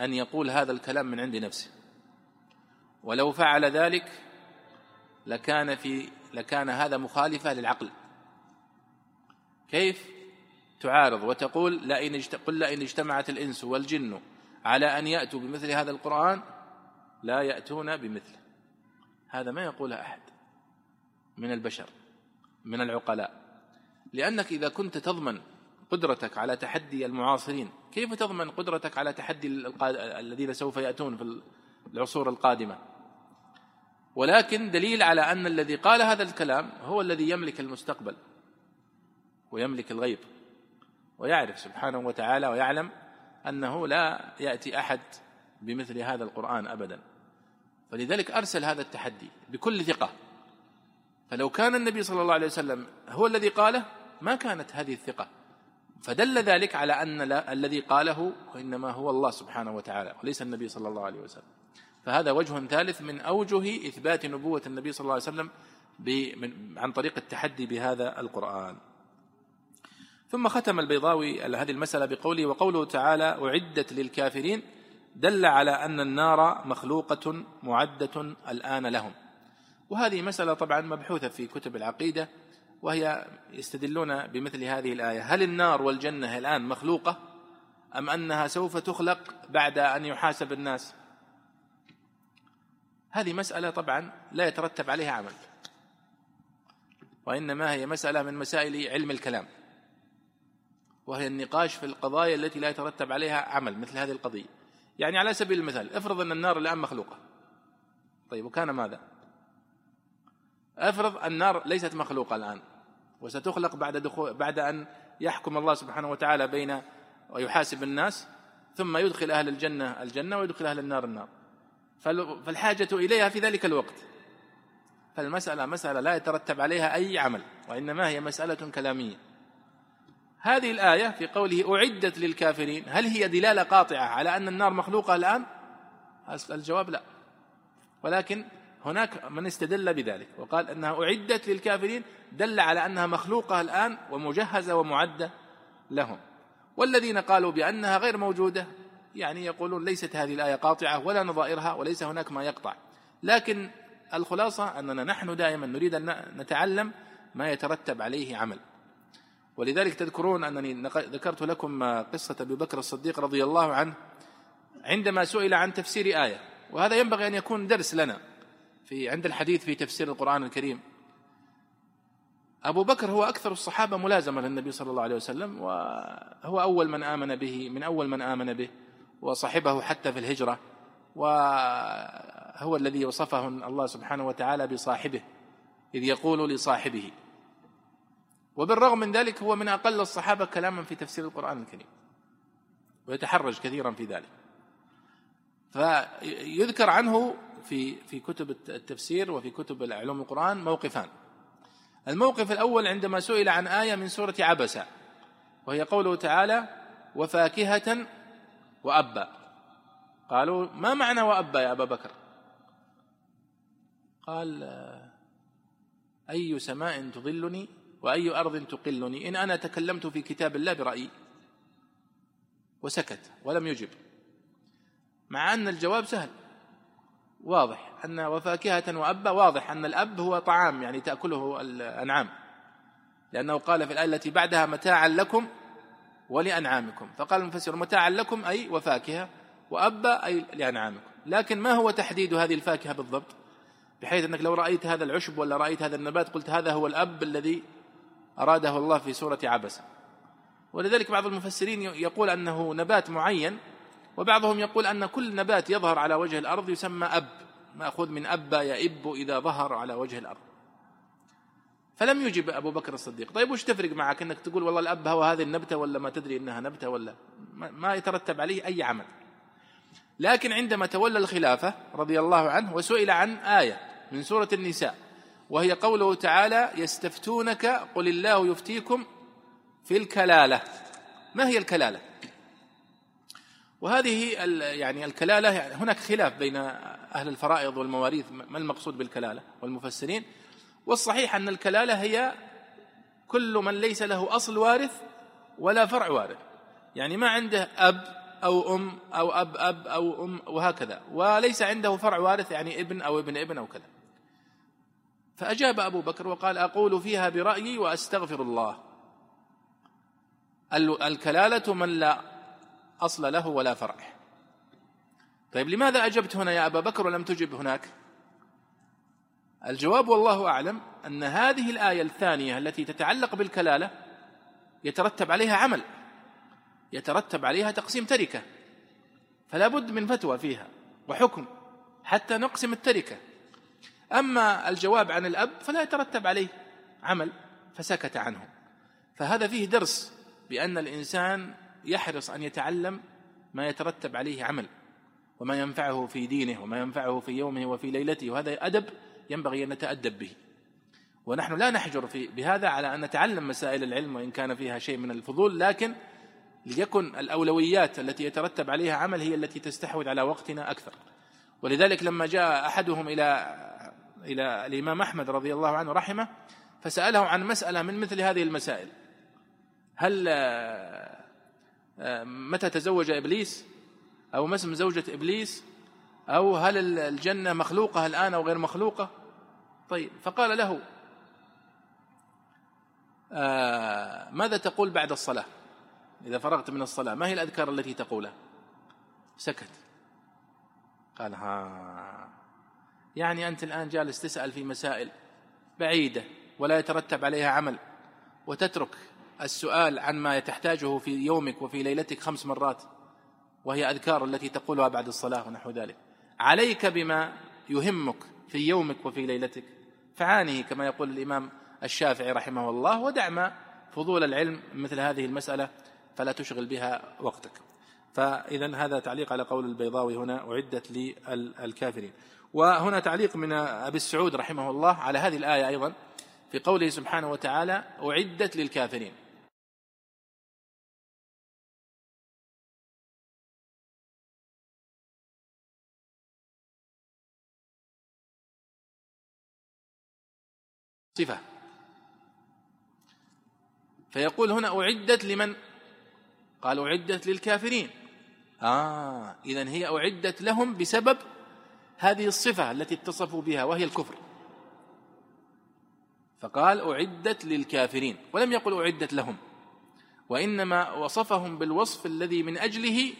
أن يقول هذا الكلام من عند نفسه. ولو فعل ذلك لكان في لكان هذا مخالفة للعقل. كيف؟ تعارض وتقول لئن قل لئن اجتمعت الإنس والجن على أن يأتوا بمثل هذا القرآن لا يأتون بمثله. هذا ما يقوله أحد من البشر من العقلاء. لأنك إذا كنت تضمن قدرتك على تحدي المعاصرين كيف تضمن قدرتك على تحدي الذين سوف يأتون في العصور القادمة؟ ولكن دليل على أن الذي قال هذا الكلام هو الذي يملك المستقبل ويملك الغيب ويعرف سبحانه وتعالى ويعلم أنه لا يأتي أحد بمثل هذا القرآن أبدا. فلذلك أرسل هذا التحدي بكل ثقة. فلو كان النبي صلى الله عليه وسلم هو الذي قاله ما كانت هذه الثقة. فدل ذلك على أن الذي قاله إنما هو الله سبحانه وتعالى وليس النبي صلى الله عليه وسلم. فهذا وجه ثالث من أوجه إثبات نبوة النبي صلى الله عليه وسلم عن طريق التحدي بهذا القرآن. ثم ختم البيضاوي هذه المسألة بقوله وقوله تعالى أعدت للكافرين دل على أن النار مخلوقة معدة الآن لهم. وهذه مسألة طبعا مبحوثة في كتب العقيدة وهي يستدلون بمثل هذه الآية هل النار والجنة الآن مخلوقة أم أنها سوف تخلق بعد أن يحاسب الناس؟ هذه مسألة طبعا لا يترتب عليها عمل وإنما هي مسألة من مسائل علم الكلام وهي النقاش في القضايا التي لا يترتب عليها عمل مثل هذه القضية. يعني على سبيل المثال افرض أن النار الآن مخلوقة. طيب وكان ماذا؟ افرض النار ليست مخلوقة الآن وستخلق بعد دخول بعد أن يحكم الله سبحانه وتعالى بين ويحاسب الناس ثم يدخل أهل الجنة الجنة ويدخل أهل النار النار. فالحاجة إليها في ذلك الوقت. فالمسألة مسألة لا يترتب عليها أي عمل وإنما هي مسألة كلامية. هذه الآية في قوله أعدت للكافرين هل هي دلالة قاطعة على أن النار مخلوقة الآن؟ الجواب لا. ولكن هناك من استدل بذلك وقال أنها أعدت للكافرين دل على أنها مخلوقة الآن ومجهزة ومعدة لهم. والذين قالوا بأنها غير موجودة يعني يقولون ليست هذه الآية قاطعة ولا نظائرها وليس هناك ما يقطع. لكن الخلاصة أننا نحن دائما نريد أن نتعلم ما يترتب عليه عمل. ولذلك تذكرون أنني ذكرت لكم قصة أبي بكر الصديق رضي الله عنه عندما سئل عن تفسير آية. وهذا ينبغي أن يكون درس لنا في عند الحديث في تفسير القرآن الكريم. أبو بكر هو أكثر الصحابة ملازمة للنبي صلى الله عليه وسلم وهو أول من آمن به من أول من آمن به. وصحبه حتى في الهجرة وهو الذي وصفه الله سبحانه وتعالى بصاحبه إذ يقول لصاحبه. وبالرغم من ذلك هو من أقل الصحابة كلاما في تفسير القرآن الكريم ويتحرج كثيرا في ذلك. فيذكر عنه في في كتب التفسير وفي كتب علوم القرآن موقفان. الموقف الأول عندما سئل عن آية من سورة عبسة وهي قوله تعالى وفاكهة وأبا قالوا ما معنى وأبا يا أبا بكر؟ قال أي سماء تظلني وأي أرض تقلني؟ إن أنا تكلمت في كتاب الله برأيي. وسكت ولم يجب. مع أن الجواب سهل. واضح أن وفاكهة وأبا واضح أن الأب هو طعام يعني تأكله الأنعام. لأنه قال في الآية التي بعدها متاعا لكم ولأنعامكم. فقال المفسر متاعا لكم أي وفاكهة. وأبا أي لأنعامكم. لكن ما هو تحديد هذه الفاكهة بالضبط؟ بحيث أنك لو رأيت هذا العشب ولا رأيت هذا النبات قلت هذا هو الأب الذي أراده الله في سورة عبسة ولذلك بعض المفسرين يقول أنه نبات معين وبعضهم يقول أن كل نبات يظهر على وجه الأرض يسمى أب. مأخوذ من أبا يئب إذا ظهر على وجه الأرض. فلم يجب أبو بكر الصديق. طيب وش تفرق معك؟ أنك تقول والله الأب هو هذه النبتة ولا ما تدري أنها نبتة ولا ما يترتب عليه أي عمل. لكن عندما تولى الخلافة رضي الله عنه وسئل عن آية من سورة النساء وهي قوله تعالى يستفتونك قل الله يفتيكم في الكلالة. ما هي الكلالة؟ وهذه يعني الكلالة يعني هناك خلاف بين أهل الفرائض والمواريث ما المقصود بالكلالة والمفسرين؟ والصحيح أن الكلالة هي كل من ليس له أصل وارث ولا فرع وارث. يعني ما عنده أب أو أم أو أب أب أو أم وهكذا. وليس عنده فرع وارث يعني ابن أو ابن ابن أو كذا. فأجاب أبو بكر وقال أقول فيها برأيي وأستغفر الله. الكلالة من لا أصل له ولا فرع. طيب لماذا أجبت هنا يا أبا بكر ولم تجب هناك؟ الجواب والله أعلم أن هذه الآية الثانية التي تتعلق بالكلالة يترتب عليها عمل يترتب عليها تقسيم تركة فلا بد من فتوى فيها وحكم حتى نقسم التركة. أما الجواب عن الأب فلا يترتب عليه عمل فسكت عنه. فهذا فيه درس بأن الإنسان يحرص أن يتعلم ما يترتب عليه عمل وما ينفعه في دينه وما ينفعه في يومه وفي ليلته وهذا أدب ينبغي أن نتأدب به. ونحن لا نحجر في بهذا على أن نتعلم مسائل العلم وإن كان فيها شيء من الفضول لكن ليكن الأولويات التي يترتب عليها عمل هي التي تستحوذ على وقتنا أكثر. ولذلك لما جاء أحدهم إلى إلى الإمام أحمد رضي الله عنه رحمه فسأله عن مسألة من مثل هذه المسائل. هل آه، آه، متى تزوج إبليس؟ أو ما اسم زوجة إبليس؟ أو هل الجنة مخلوقة الآن أو غير مخلوقة؟ طيب فقال له آه ماذا تقول بعد الصلاة؟ إذا فرغت من الصلاة ما هي الأذكار التي تقولها؟ سكت. قال ها يعني أنت الآن جالس تسأل في مسائل بعيدة ولا يترتب عليها عمل وتترك السؤال عن ما تحتاجه في يومك وفي ليلتك خمس مرات وهي أذكار التي تقولها بعد الصلاة ونحو ذلك. عليك بما يهمك في يومك وفي ليلتك. فعانه كما يقول الإمام الشافعي رحمه الله ودع ما فضول العلم مثل هذه المسألة فلا تشغل بها وقتك. فإذا هذا تعليق على قول البيضاوي هنا أعدت للكافرين. وهنا تعليق من أبي السعود رحمه الله على هذه الآية أيضا في قوله سبحانه وتعالى أعدت للكافرين. صفة. فيقول هنا أعدت لمن؟ قال أعدت للكافرين. آه إذا هي أعدت لهم بسبب هذه الصفة التي اتصفوا بها وهي الكفر. فقال أعدت للكافرين ولم يقل أعدت لهم. وإنما وصفهم بالوصف الذي من أجله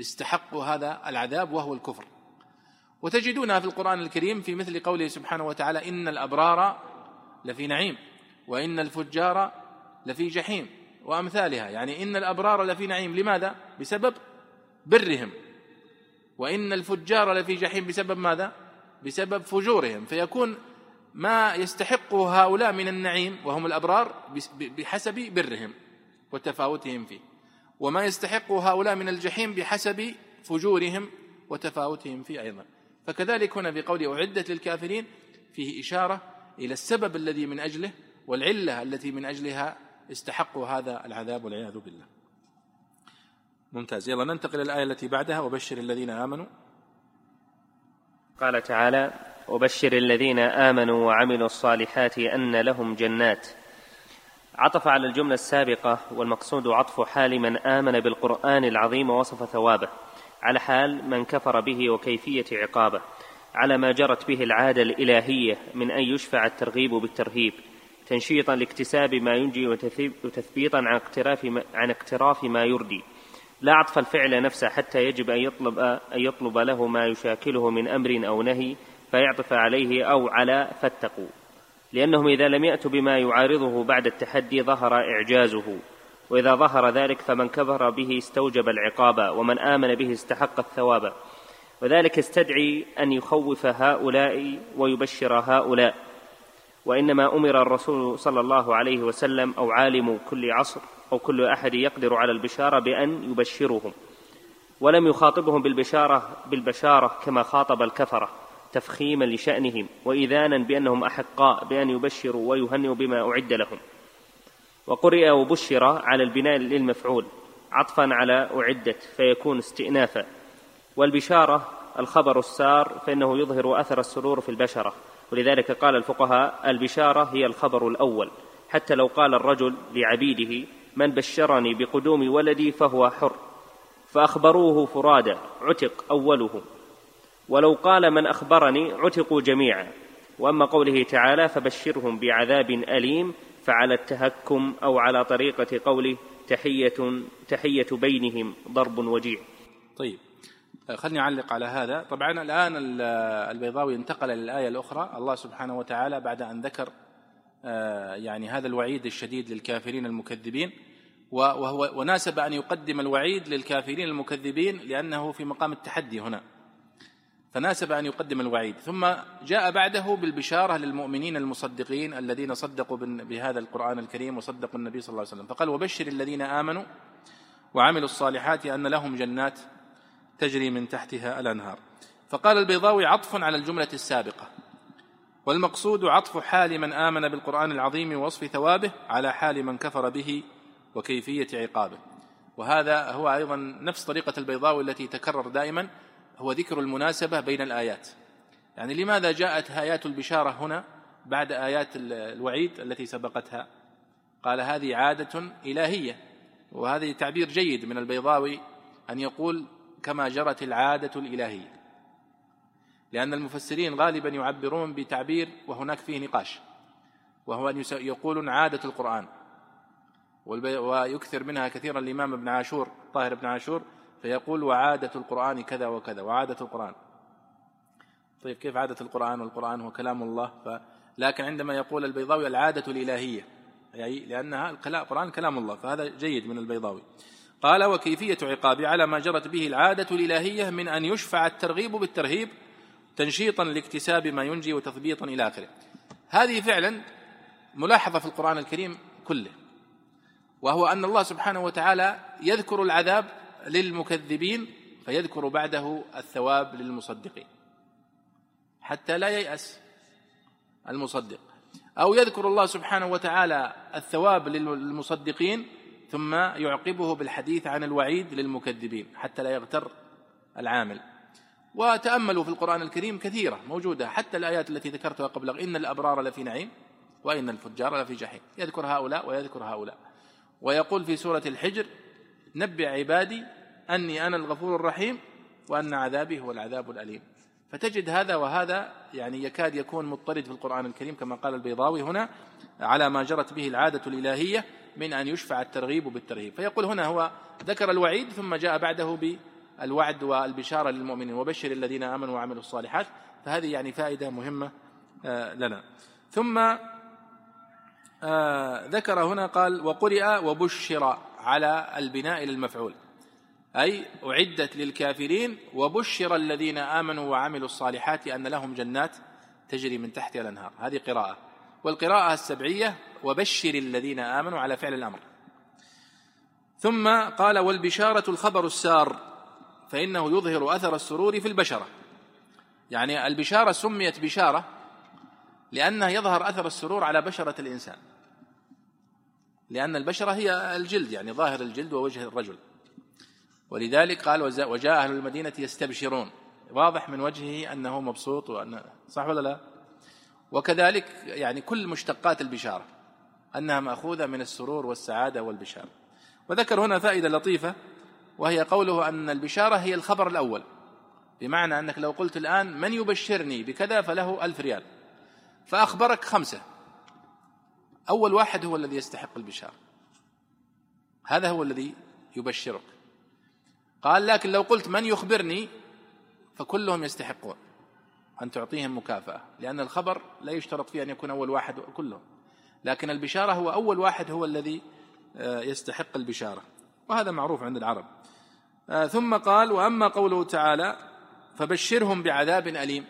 استحقوا هذا العذاب وهو الكفر. وتجدونها في القرآن الكريم في مثل قوله سبحانه وتعالى إن الأبرار لفي نعيم وإن الفجار لفي جحيم وأمثالها يعني إن الأبرار لفي نعيم لماذا؟ بسبب برهم وإن الفجار لفي جحيم بسبب ماذا؟ بسبب فجورهم فيكون ما يستحقه هؤلاء من النعيم وهم الأبرار بحسب برهم وتفاوتهم فيه وما يستحقه هؤلاء من الجحيم بحسب فجورهم وتفاوتهم فيه أيضا فكذلك هنا في قوله أعدت للكافرين فيه إشارة إلى السبب الذي من أجله والعلة التي من أجلها استحقوا هذا العذاب والعياذ بالله. ممتاز. يلا ننتقل إلى الآية التي بعدها. وبشر الذين آمنوا. قال تعالى وبشر الذين آمنوا وعملوا الصالحات أن لهم جنات. عطف على الجملة السابقة والمقصود عطف حال من آمن بالقرآن العظيم ووصف ثوابه. على حال من كفر به وكيفية عقابه. على ما جرت به العادة الإلهية من أن يشفع الترغيب بالترهيب تنشيطا لاكتساب ما ينجي وتثبيطا عن اقتراف ما, عن اقتراف ما يردي. لا عطف الفعل نفسه حتى يجب أن يطلب أن يطلب له ما يشاكله من أمر أو نهي فيعطف عليه أو على فاتقوا لأنهم إذا لم يأتوا بما يعارضه بعد التحدي ظهر إعجازه. وإذا ظهر ذلك فمن كفر به استوجب العقاب ومن آمن به استحق الثواب. وذلك يستدعي أن يخوف هؤلاء ويبشر هؤلاء. وإنما أمر الرسول صلى الله عليه وسلم أو عالم كل عصر أو كل أحد يقدر على البشارة بأن يبشرهم ولم يخاطبهم بالبشارة بالبشارة كما خاطب الكفرة تفخيما لشأنهم وإذانا بأنهم أحقاء بأن يبشروا ويهنئوا بما أعد لهم. وقرئ وبشر على البناء للمفعول عطفا على أعدت فيكون استئنافا. والبشارة الخبر السار فإنه يظهر أثر السرور في البشرة. ولذلك قال الفقهاء البشارة هي الخبر الأول. حتى لو قال الرجل لعبيده من بشرني بقدوم ولدي فهو حر فأخبروه فرادى عتق أولهم ولو قال من أخبرني عتقوا جميعا. وأما قوله تعالى فبشرهم بعذاب أليم فعلى التهكم أو على طريقة قوله تحية تحية بينهم ضرب وجيع طيب. خلني أعلق على هذا. طبعا الآن البيضاوي انتقل للآية الأخرى. الله سبحانه وتعالى بعد أن ذكر آه، يعني هذا الوعيد الشديد للكافرين المكذبين وهو وناسب أن يقدم الوعيد للكافرين المكذبين لأنه في مقام التحدي هنا. فناسب أن يقدم الوعيد. ثم جاء بعده بالبشارة للمؤمنين المصدقين الذين صدقوا بهذا القرآن الكريم وصدقوا النبي صلى الله عليه وسلم. فقال وبشر الذين آمنوا وعملوا الصالحات أن لهم جنات تجري من تحتها الأنهار. فقال البيضاوي عطف على الجملة السابقة. والمقصود عطف حال من آمن بالقرآن العظيم ووصف ثوابه على حال من كفر به وكيفية عقابه. وهذا هو أيضا نفس طريقة البيضاوي التي تكرر دائما هو ذكر المناسبة بين الآيات. يعني لماذا جاءت آيات البشارة هنا بعد آيات الوعيد التي سبقتها؟ قال هذه عادة إلهية وهذا تعبير جيد من البيضاوي أن يقول كما جرت العادة الإلهية. لأن المفسرين غالبا يعبرون بتعبير وهناك فيه نقاش وهو أن يقولون عادة القرآن. ويكثر منها كثيرا الإمام ابن عاشور طاهر بن عاشور فيقول وعادة القرآن كذا وكذا وعادة القرآن. طيب كيف عادة القرآن؟ والقرآن هو كلام الله. ف... لكن عندما يقول البيضاوي العادة الإلهية يعني لأنها القرآن كلام الله فهذا جيد من البيضاوي. قال وكيفية عقابه على ما جرت به العادة الإلهية من أن يشفع الترغيب بالترهيب تنشيطا لاكتساب ما ينجي وتثبيطا إلى آخره. هذه فعلا ملاحظة في القرآن الكريم كله وهو أن الله سبحانه وتعالى يذكر العذاب للمكذبين فيذكر بعده الثواب للمصدقين حتى لا ييأس المصدق. أو يذكر الله سبحانه وتعالى الثواب للمصدقين ثم يعقبه بالحديث عن الوعيد للمكذبين حتى لا يغتر العامل. وتأملوا في القرآن الكريم كثيرة موجودة حتى الآيات التي ذكرتها قبل إن الأبرار لفي نعيم وإن الفجار لفي جحيم. يذكر هؤلاء ويذكر هؤلاء. ويقول في سورة الحجر نبع عبادي أني أنا الغفور الرحيم وأن عذابي هو العذاب الأليم. فتجد هذا وهذا يعني يكاد يكون مضطرد في القرآن الكريم كما قال البيضاوي هنا على ما جرت به العادة الإلهية من أن يشفع الترغيب بالترهيب. فيقول هنا هو ذكر الوعيد ثم جاء بعده بالوعد والبشارة للمؤمنين. وبشر الذين آمنوا وعملوا الصالحات. فهذه يعني فائدة مهمة آه، لنا. ثم آه، ذكر هنا قال وقرئ وبشر على البناء للمفعول. أي أعدت للكافرين وبشر الذين آمنوا وعملوا الصالحات أن لهم جنات تجري من تحتها الأنهار. هذه قراءة. والقراءة السبعية وبشر الذين آمنوا على فعل الأمر. ثم قال والبشارة الخبر السار فإنه يظهر أثر السرور في البشرة. يعني البشارة سميت بشارة لأنه يظهر أثر السرور على بشرة الإنسان. لأن البشرة هي الجلد يعني ظاهر الجلد ووجه الرجل. ولذلك قال وجاء أهل المدينة يستبشرون. واضح من وجهه أنه مبسوط وأن صح ولا لا؟ وكذلك يعني كل مشتقات البشارة. أنها مأخوذة من السرور والسعادة والبشارة. وذكر هنا فائدة لطيفة وهي قوله أن البشارة هي الخبر الأول. بمعنى أنك لو قلت الآن من يبشرني بكذا فله ألف ريال. فأخبرك خمسة. أول واحد هو الذي يستحق البشارة. هذا هو الذي يبشرك. قال لكن لو قلت من يخبرني فكلهم يستحقون أن تعطيهم مكافأة لأن الخبر لا يشترط فيه أن يكون أول واحد كلهم. لكن البشارة هو أول واحد هو الذي آه، يستحق البشارة وهذا معروف عند العرب. آه، ثم قال وأما قوله تعالى فبشرهم بعذاب أليم.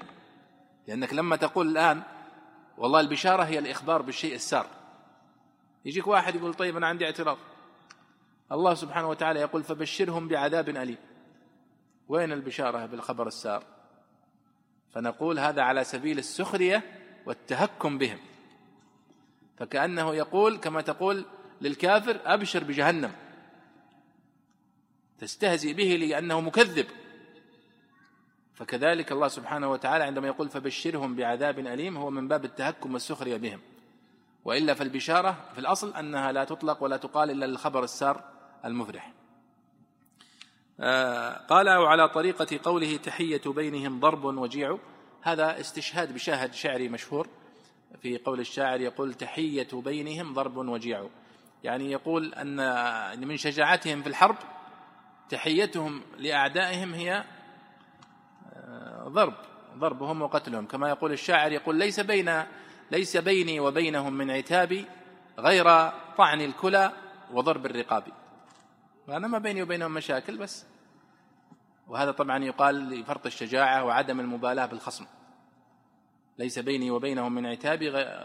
لأنك لما تقول الآن والله البشارة هي الإخبار بالشيء السار. يجيك واحد يقول طيب أنا عندي اعتراض. الله سبحانه وتعالى يقول فبشرهم بعذاب أليم. وين البشارة بالخبر السار؟ فنقول هذا على سبيل السخرية والتهكم بهم. فكأنه يقول كما تقول للكافر أبشر بجهنم. تستهزئ به لأنه مكذب. فكذلك الله سبحانه وتعالى عندما يقول فبشرهم بعذاب أليم هو من باب التهكم والسخرية بهم. وإلا فالبشارة في الأصل أنها لا تطلق ولا تقال إلا للخبر السار المفرح. آه، قال وعلى طريقة قوله تحية بينهم ضرب وجيع. هذا استشهاد بشاهد شعري مشهور. في قول الشاعر يقول تحية بينهم ضرب وجيع. يعني يقول أن من شجاعتهم في الحرب تحيتهم لأعدائهم هي آه، ضرب ضربهم وقتلهم. كما يقول الشاعر يقول ليس بين ليس بيني وبينهم من عتابي غير طعن الكلى وضرب الرقاب. فأنا ما بيني وبينهم مشاكل بس. وهذا طبعا يقال لفرط الشجاعة وعدم المبالاة بالخصم. ليس بيني وبينهم من عتاب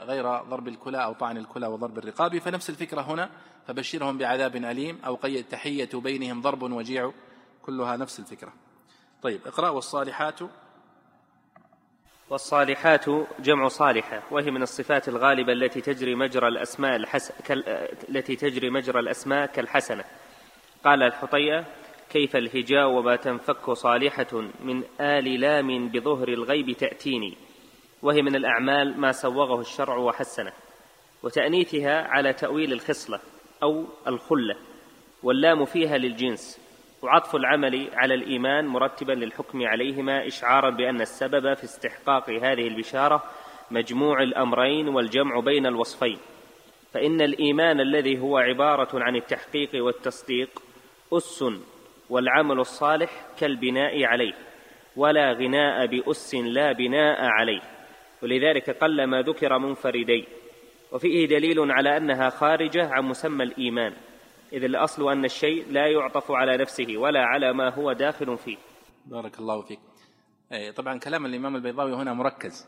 غير ضرب الكلى أو طعن الكلى وضرب الرقاب. فنفس الفكرة هنا فبشرهم بعذاب أليم أو قيد تحية بينهم ضرب وجيع. كلها نفس الفكرة. طيب اقرأ والصالحات. والصالحات جمع صالحة وهي من الصفات الغالبة التي تجري مجرى الأسماء الحس... كال... التي تجري مجرى الأسماء كالحسنة. قال الحطيئة كيف الهجاء وما تنفك صالحة من آل لام بظهر الغيب تأتيني؟ وهي من الأعمال ما سوغه الشرع وحسنه وتأنيثها على تأويل الخصلة أو الخلة واللام فيها للجنس وعطف العمل على الإيمان مرتبا للحكم عليهما إشعارا بأن السبب في استحقاق هذه البشارة مجموع الأمرين والجمع بين الوصفين فإن الإيمان الذي هو عبارة عن التحقيق والتصديق أس والعمل الصالح كالبناء عليه ولا غناء بأس لا بناء عليه. ولذلك قل ما ذكر منفردين وفيه دليل على أنها خارجة عن مسمى الإيمان إذ الأصل أن الشيء لا يعطف على نفسه ولا على ما هو داخل فيه. بارك الله فيك. إيه، طبعا كلام الإمام البيضاوي هنا مركز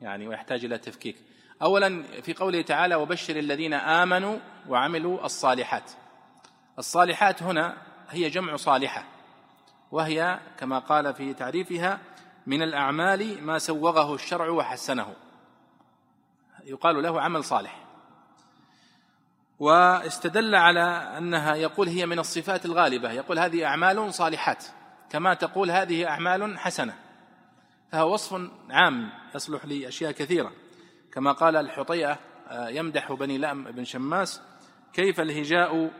يعني ويحتاج إلى تفكيك. أولا في قوله تعالى وبشر الذين آمنوا وعملوا الصالحات. الصالحات هنا هي جمع صالحة وهي كما قال في تعريفها من الأعمال ما سوغه الشرع وحسنه. يقال له عمل صالح. واستدل على أنها يقول هي من الصفات الغالبة. يقول هذه أعمال صالحات. كما تقول هذه أعمال حسنة. فهو وصف عام يصلح لأشياء كثيرة. كما قال الحطيئة آه، يمدح بني لأم بن شماس كيف الهجاء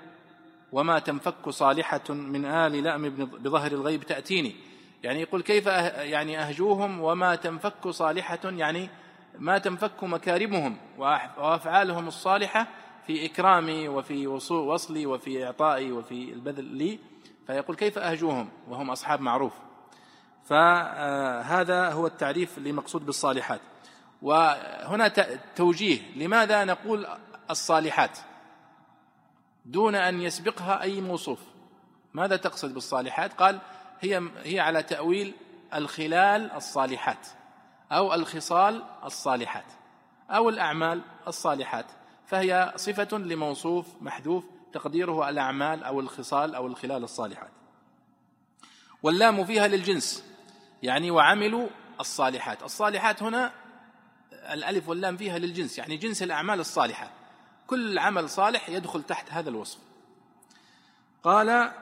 وما تنفك صالحة من آل لأم بظهر الغيب تأتيني؟ يعني يقول كيف أه- يعني أهجوهم وما تنفك صالحة يعني ما تنفك مكارمهم وأفعالهم الصالحة في إكرامي وفي وصلي وفي إعطائي وفي البذل لي. فيقول كيف أهجوهم؟ وهم أصحاب معروف. فهذا هو التعريف لمقصود بالصالحات. وهنا توجيه لماذا نقول الصالحات؟ دون أن يسبقها أي موصوف. ماذا تقصد بالصالحات؟ قال هي هي على تأويل الخلال الصالحات أو الخصال الصالحات أو الأعمال الصالحات فهي صفة لموصوف محذوف تقديره الأعمال أو الخصال أو الخلال الصالحات. واللام فيها للجنس يعني وعملوا الصالحات. الصالحات هنا الألف واللام فيها للجنس يعني جنس الأعمال الصالحة. كل عمل صالح يدخل تحت هذا الوصف. قال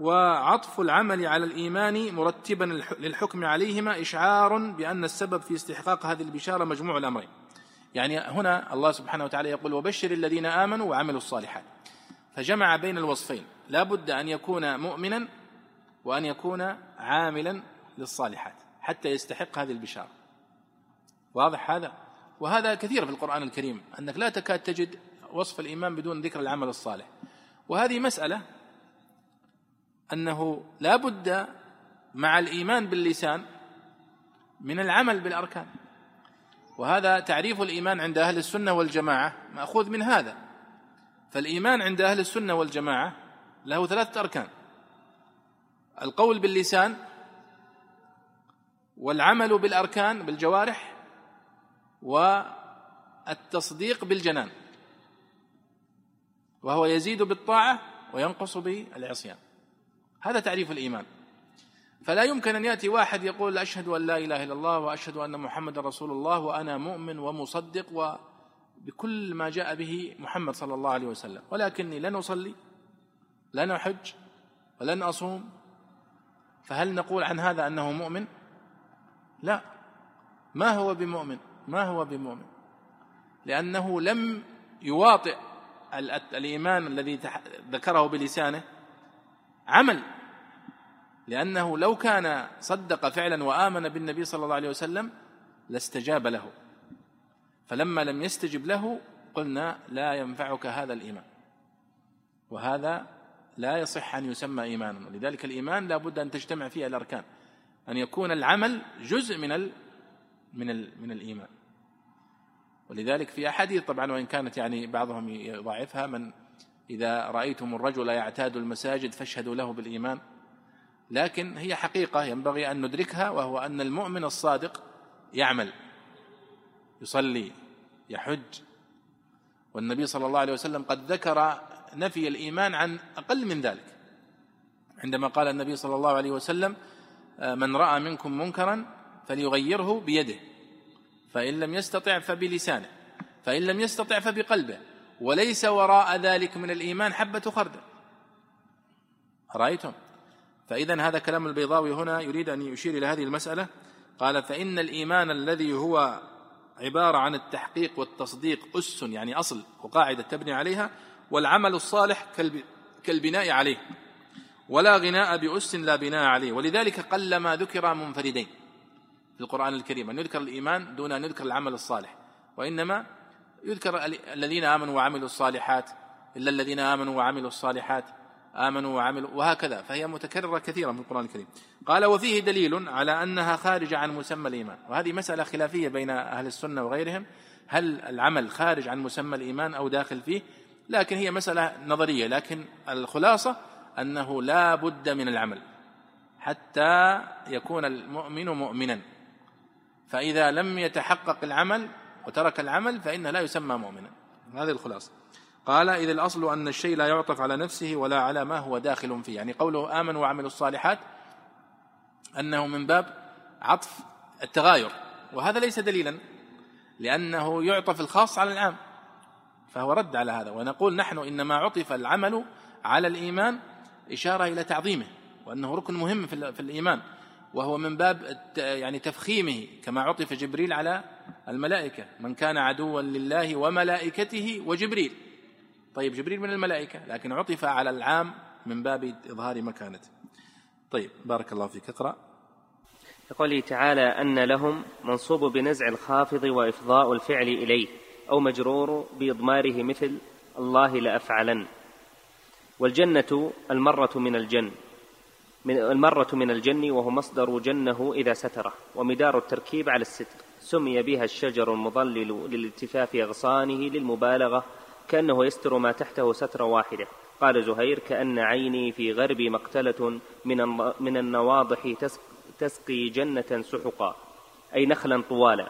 وعطف العمل على الإيمان مرتبا للحكم عليهما إشعار بأن السبب في استحقاق هذه البشارة مجموع الأمرين. يعني هنا الله سبحانه وتعالى يقول وبشر الذين آمنوا وعملوا الصالحات فجمع بين الوصفين لا بد أن يكون مؤمنا وأن يكون عاملا للصالحات حتى يستحق هذه البشارة. واضح هذا؟ وهذا كثير في القرآن الكريم أنك لا تكاد تجد وصف الإيمان بدون ذكر العمل الصالح. وهذه مسألة أنه لا بد مع الإيمان باللسان من العمل بالأركان. وهذا تعريف الإيمان عند أهل السنة والجماعة مأخوذ من هذا. فالإيمان عند أهل السنة والجماعة له ثلاثة أركان. القول باللسان والعمل بالأركان بالجوارح والتصديق بالجنان وهو يزيد بالطاعة وينقص بالعصيان. هذا تعريف الإيمان. فلا يمكن أن يأتي واحد يقول أشهد أن لا إله إلا الله وأشهد أن محمدا رسول الله وأنا مؤمن ومصدق وبكل ما جاء به محمد صلى الله عليه وسلم. ولكني لن أصلي لن أحج ولن أصوم. فهل نقول عن هذا أنه مؤمن؟ لا. ما هو بمؤمن؟ ما هو بمؤمن؟ لأنه لم يواطئ الإيمان الذي ذكره بلسانه. عمل لأنه لو كان صدق فعلا وآمن بالنبي صلى الله عليه وسلم لاستجاب له. فلما لم يستجب له قلنا لا ينفعك هذا الإيمان. وهذا لا يصح أن يسمى ايمانا. ولذلك الإيمان لا بد أن تجتمع فيه الأركان. أن يكون العمل جزء من ال من ال من الإيمان. ولذلك في أحاديث طبعا وإن كانت يعني بعضهم يضاعفها من إذا رأيتم الرجل يعتاد المساجد فاشهدوا له بالإيمان. لكن هي حقيقة ينبغي أن ندركها وهو أن المؤمن الصادق يعمل يصلي يحج. والنبي صلى الله عليه وسلم قد ذكر نفي الإيمان عن أقل من ذلك. عندما قال النبي صلى الله عليه وسلم من رأى منكم منكرا فليغيره بيده فإن لم يستطع فبلسانه فإن لم يستطع فبقلبه وليس وراء ذلك من الإيمان حبة خردل. رأيتم فإذا هذا كلام البيضاوي هنا يريد أن يشير إلى هذه المسألة. قال فإن الإيمان الذي هو عبارة عن التحقيق والتصديق أس يعني أصل وقاعدة تبني عليها والعمل الصالح كالبناء عليه. ولا غناء بأس لا بناء عليه. ولذلك قلما ذكر منفردين في القرآن الكريم. أن يذكر الإيمان دون أن يذكر العمل الصالح. وإنما يذكر الذين آمنوا وعملوا الصالحات إلا الذين آمنوا وعملوا الصالحات. آمنوا وعملوا وهكذا فهي متكررة كثيرا في القرآن الكريم. قال وفيه دليل على أنها خارجة عن مسمى الإيمان. وهذه مسألة خلافية بين أهل السنة وغيرهم. هل العمل خارج عن مسمى الإيمان أو داخل فيه؟ لكن هي مسألة نظرية. لكن الخلاصة أنه لا بد من العمل حتى يكون المؤمن مؤمنا. فإذا لم يتحقق العمل وترك العمل فإنه لا يسمى مؤمنا. هذه الخلاصة. قال إذ الأصل أن الشيء لا يعطف على نفسه ولا على ما هو داخل فيه. يعني قوله آمنوا وعملوا الصالحات أنه من باب عطف التغاير. وهذا ليس دليلا لأنه يعطف الخاص على العام. فهو رد على هذا ونقول نحن إنما عطف العمل على الإيمان إشارة إلى تعظيمه وأنه ركن مهم في الإيمان وهو من باب يعني تفخيمه كما عطف جبريل على الملائكة من كان عدوا لله وملائكته وجبريل. طيب جبريل من الملائكة لكن عطف على العام من باب إظهار مكانته طيب بارك الله فيك. اقرأ. يقول تعالى أن لهم منصوب بنزع الخافض وإفضاء الفعل إليه أو مجرور بإضماره مثل الله لأفعلن والجنة المرة من الجن من المرة من الجن وهو مصدر جنه إذا ستره ومدار التركيب على الستر. سمي بها الشجر المضلل للالتفاف أغصانه للمبالغة كأنه يستر ما تحته سترة واحدة. قال زهير كأن عيني في غرب مقتلة من من النواضح تسقي جنة سحقا أي نخلا طوالا.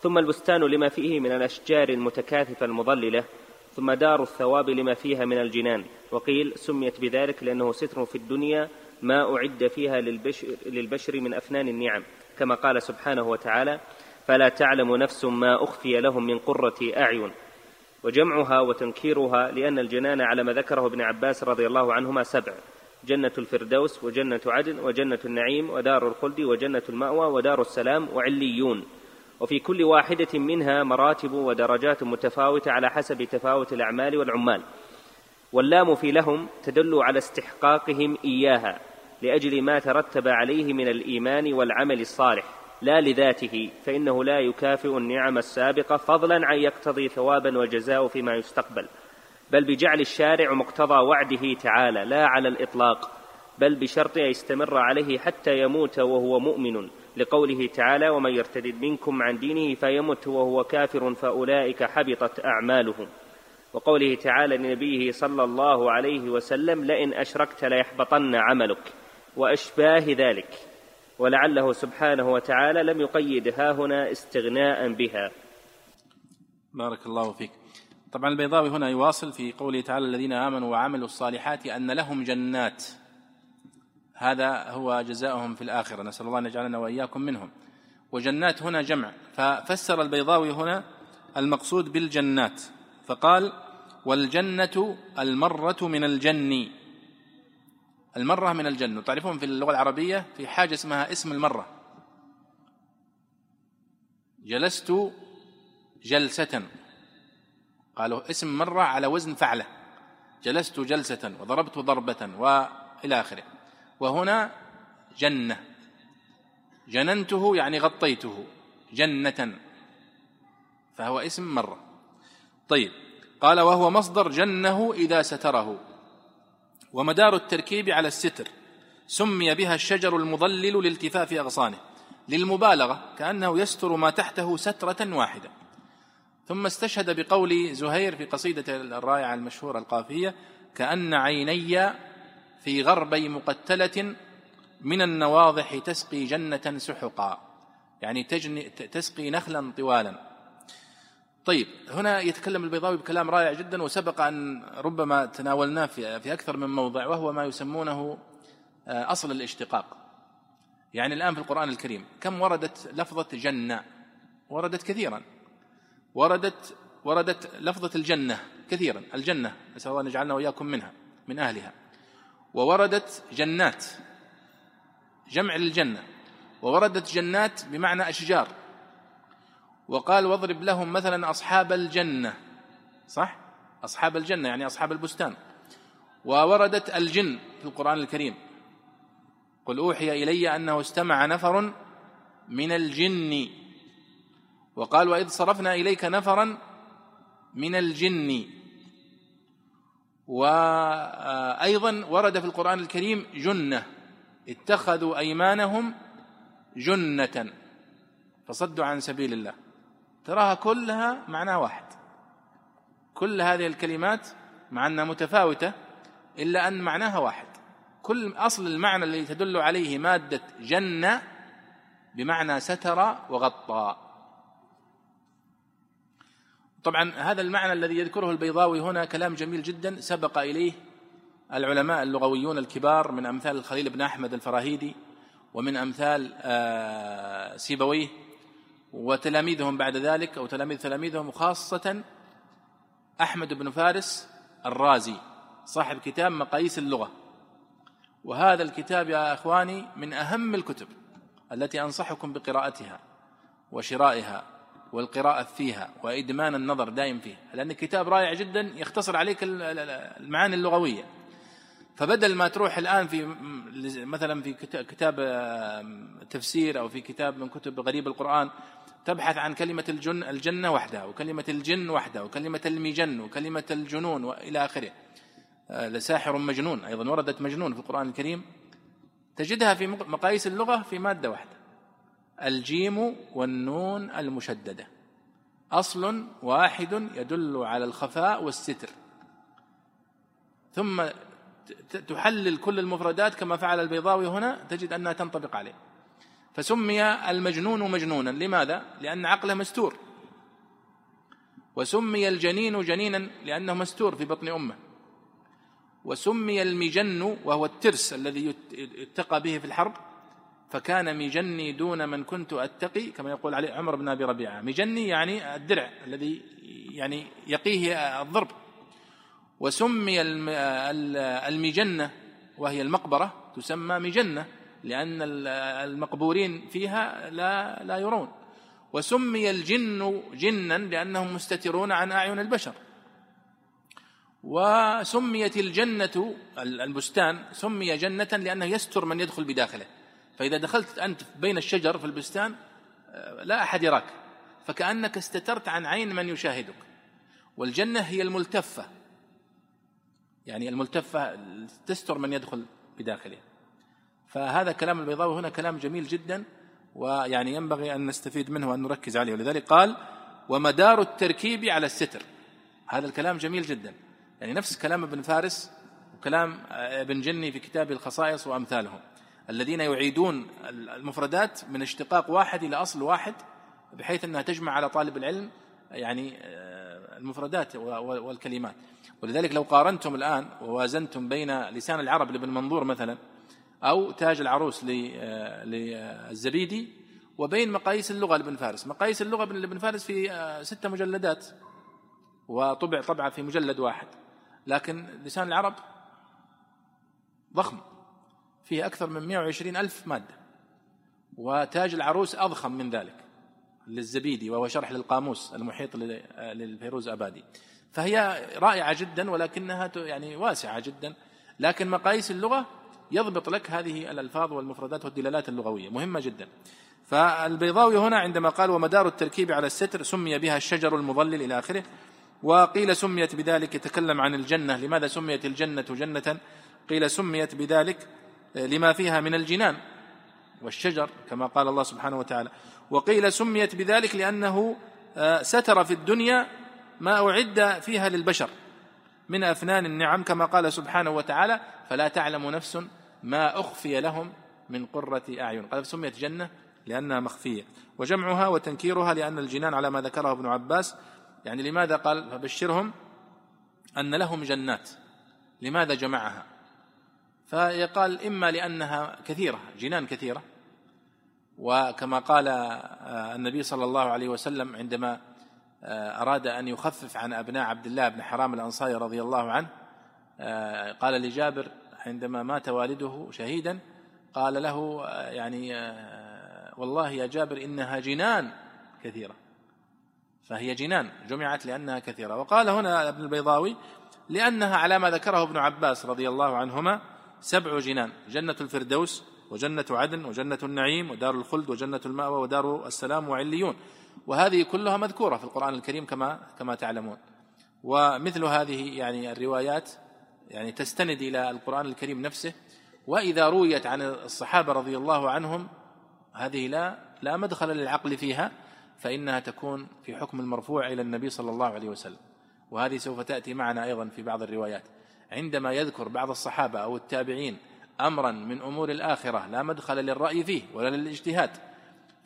ثم البستان لما فيه من الأشجار المتكاثفة المضللة ثم دار الثواب لما فيها من الجنان. وقيل سميت بذلك لأنه ستر في الدنيا ما أعد فيها للبشر, للبشر من أفنان النعم. كما قال سبحانه وتعالى فلا تعلم نفس ما أخفي لهم من قرة أعين. وجمعها وتنكيرها لأن الجنان على ما ذكره ابن عباس رضي الله عنهما سبع جنة الفردوس وجنة عدن وجنة النعيم ودار الخلد وجنة المأوى ودار السلام وعليون. وفي كل واحدة منها مراتب ودرجات متفاوتة على حسب تفاوت الأعمال والعمال. واللام في لهم تدل على استحقاقهم إياها لأجل ما ترتب عليه من الإيمان والعمل الصالح. لا لذاته فإنه لا يكافئ النعم السابقة فضلا عن يقتضي ثوابا وجزاء فيما يستقبل. بل بجعل الشارع مقتضى وعده تعالى لا على الإطلاق بل بشرط أن يستمر عليه حتى يموت وهو مؤمن. لقوله تعالى ومن يرتد منكم عن دينه فيمت وهو كافر فأولئك حبطت أعمالهم. وقوله تعالى لنبيه صلى الله عليه وسلم لئن أشركت ليحبطن عملك. وأشباه ذلك. ولعله سبحانه وتعالى لم يقيد ها هنا استغناء بها. بارك الله فيك. طبعا البيضاوي هنا يواصل في قوله تعالى الذين آمنوا وعملوا الصالحات أن لهم جنات. هذا هو جزاؤهم في الآخرة. نسأل الله أن يجعلنا وإياكم منهم. وجنات هنا جمع. ففسر البيضاوي هنا المقصود بالجنات. فقال والجنة المرة من الجن. المرة من الجن تعرفون في اللغة العربية في حاجة اسمها اسم المرة. جلست جلسة. قالوا اسم مرة على وزن فعلة. جلست جلسة وضربت ضربة وإلى آخره. وهنا جنة. جننته يعني غطيته. جنة. فهو اسم مرة. طيب. قال وهو مصدر جنه إذا ستره. ومدار التركيب على الستر سمي بها الشجر المضلل لالتفاف أغصانه للمبالغة كأنه يستر ما تحته سترة واحدة. ثم استشهد بقول زهير في قصيدة الرائعة المشهورة القافية كأن عيني في غربي مقتلة من النواضح تسقي جنة سحقا. يعني تجني تسقي نخلا طوالا. طيب هنا يتكلم البيضاوي بكلام رائع جدا وسبق أن ربما تناولناه في, في أكثر من موضع وهو ما يسمونه آه، أصل الاشتقاق. يعني الآن في القرآن الكريم كم وردت لفظة جنة؟ وردت كثيرا. وردت وردت لفظة الجنة كثيرا الجنة نسأل الله أن يجعلنا وإياكم منها من أهلها. ووردت جنات جمع للجنة. ووردت جنات بمعنى أشجار. وقال واضرب لهم مثلا أصحاب الجنة. صح؟ أصحاب الجنة يعني أصحاب البستان. ووردت الجن في القرآن الكريم. قل أوحي إلي أنه استمع نفر من الجن. وقال وإذ صرفنا إليك نفرا من الجن. وأيضا ورد في القرآن الكريم جنة. اتخذوا أيمانهم جنة. فصدوا عن سبيل الله. تراها كلها معنى واحد. كل هذه الكلمات مع أنها متفاوتة إلا أن معناها واحد. كل أصل المعنى الذي تدل عليه مادة جنة بمعنى ستر وغطى. طبعا هذا المعنى الذي يذكره البيضاوي هنا كلام جميل جدا سبق إليه العلماء اللغويون الكبار من أمثال الخليل بن أحمد الفراهيدي ومن أمثال آه، سيبويه وتلاميذهم بعد ذلك أو تلاميذ تلاميذهم وخاصة أحمد بن فارس الرازي صاحب كتاب مقاييس اللغة. وهذا الكتاب يا إخواني من أهم الكتب التي أنصحكم بقراءتها وشرائها والقراءة فيها وإدمان النظر دائم فيه لأن الكتاب رائع جدا يختصر عليك المعاني اللغوية. فبدل ما تروح الآن في مثلا في كتاب تفسير أو في كتاب من كتب غريب القرآن تبحث عن كلمة الجن الجنة وحدها وكلمة الجن وحدها وكلمة المجن وكلمة الجنون وإلى آخره. آه، لساحر مجنون أيضا وردت مجنون في القرآن الكريم. تجدها في مقاييس اللغة في مادة واحدة. الجيم والنون المشددة. أصل واحد يدل على الخفاء والستر. ثم تحلل كل المفردات كما فعل البيضاوي هنا تجد أنها تنطبق عليه. فسمي المجنون مجنونا. لماذا؟ لأن عقله مستور. وسمي الجنين جنينا لأنه مستور في بطن أمه. وسمي المجن وهو الترس الذي يتقى به في الحرب. فكان مجني دون من كنت أتقي كما يقول عليه عمر بن أبي ربيعة. مجني يعني الدرع الذي يعني يقيه الضرب. وسمي المجنة وهي المقبرة تسمى مجنة. لأن المقبورين فيها لا لا يرون. وسمي الجن جنا لأنهم مستترون عن أعين البشر. وسميت الجنة البستان سمي جنة لأنه يستر من يدخل بداخله. فإذا دخلت أنت بين الشجر في البستان لا أحد يراك. فكأنك استترت عن عين من يشاهدك. والجنة هي الملتفة. يعني الملتفة تستر من يدخل بداخلها فهذا كلام البيضاوي هنا كلام جميل جدا ويعني ينبغي أن نستفيد منه وأن نركز عليه. ولذلك قال ومدار التركيب على الستر. هذا الكلام جميل جدا. يعني نفس كلام ابن فارس وكلام ابن جني في كتاب الخصائص وأمثالهم الذين يعيدون المفردات من اشتقاق واحد إلى أصل واحد بحيث أنها تجمع على طالب العلم يعني آه، المفردات والكلمات. ولذلك لو قارنتم الآن ووازنتم بين لسان العرب لابن منظور مثلا أو تاج العروس آه، للزبيدي وبين مقاييس اللغة لابن فارس. مقاييس اللغة لابن فارس في آه، ستة مجلدات وطبع طبعا في مجلد واحد. لكن لسان العرب ضخم فيه أكثر من 120 ألف مادة. وتاج العروس أضخم من ذلك للزبيدي وهو شرح للقاموس المحيط للفيروز أبادي. فهي رائعة جدا ولكنها يعني واسعة جدا. لكن مقاييس اللغة يضبط لك هذه الألفاظ والمفردات والدلالات اللغوية. مهمة جدا. فالبيضاوي هنا عندما قال ومدار التركيب على الستر سمي بها الشجر المظلل إلى آخره وقيل سميت بذلك يتكلم عن الجنة. لماذا سميت الجنة جنة؟ قيل سميت بذلك لما فيها من الجنان والشجر كما قال الله سبحانه وتعالى. وقيل سميت بذلك لأنه آه، ستر في الدنيا ما أعد فيها للبشر من أفنان النعم كما قال سبحانه وتعالى فلا تعلم نفس ما أخفي لهم من قرة أعين. قال سميت جنة لأنها مخفية. وجمعها وتنكيرها لأن الجنان على ما ذكره ابن عباس. يعني لماذا قال؟ فبشرهم أن لهم جنات. لماذا جمعها؟ فيقال إما لأنها كثيرة جنان كثيرة. وكما قال آه، النبي صلى الله عليه وسلم عندما آه، أراد أن يخفف عن أبناء عبد الله بن حرام الأنصاري رضي الله عنه آه، قال لجابر عندما مات والده شهيدا قال له يعني والله يا جابر إنها جنان كثيرة. فهي جنان جمعت لأنها كثيرة. وقال هنا ابن البيضاوي لأنها على ما ذكره ابن عباس رضي الله عنهما سبع جنان جنة الفردوس وجنة عدن وجنة النعيم ودار الخلد وجنة المأوى ودار السلام وعليون. وهذه كلها مذكورة في القرآن الكريم كما كما تعلمون. ومثل هذه يعني الروايات يعني تستند إلى القرآن الكريم نفسه وإذا رويت عن الصحابة رضي الله عنهم هذه لا لا مدخل للعقل فيها فإنها تكون في حكم المرفوع إلى النبي صلى الله عليه وسلم. وهذه سوف تأتي معنا أيضا في بعض الروايات. عندما يذكر بعض الصحابة أو التابعين أمرا من أمور الآخرة لا مدخل للرأي فيه ولا للاجتهاد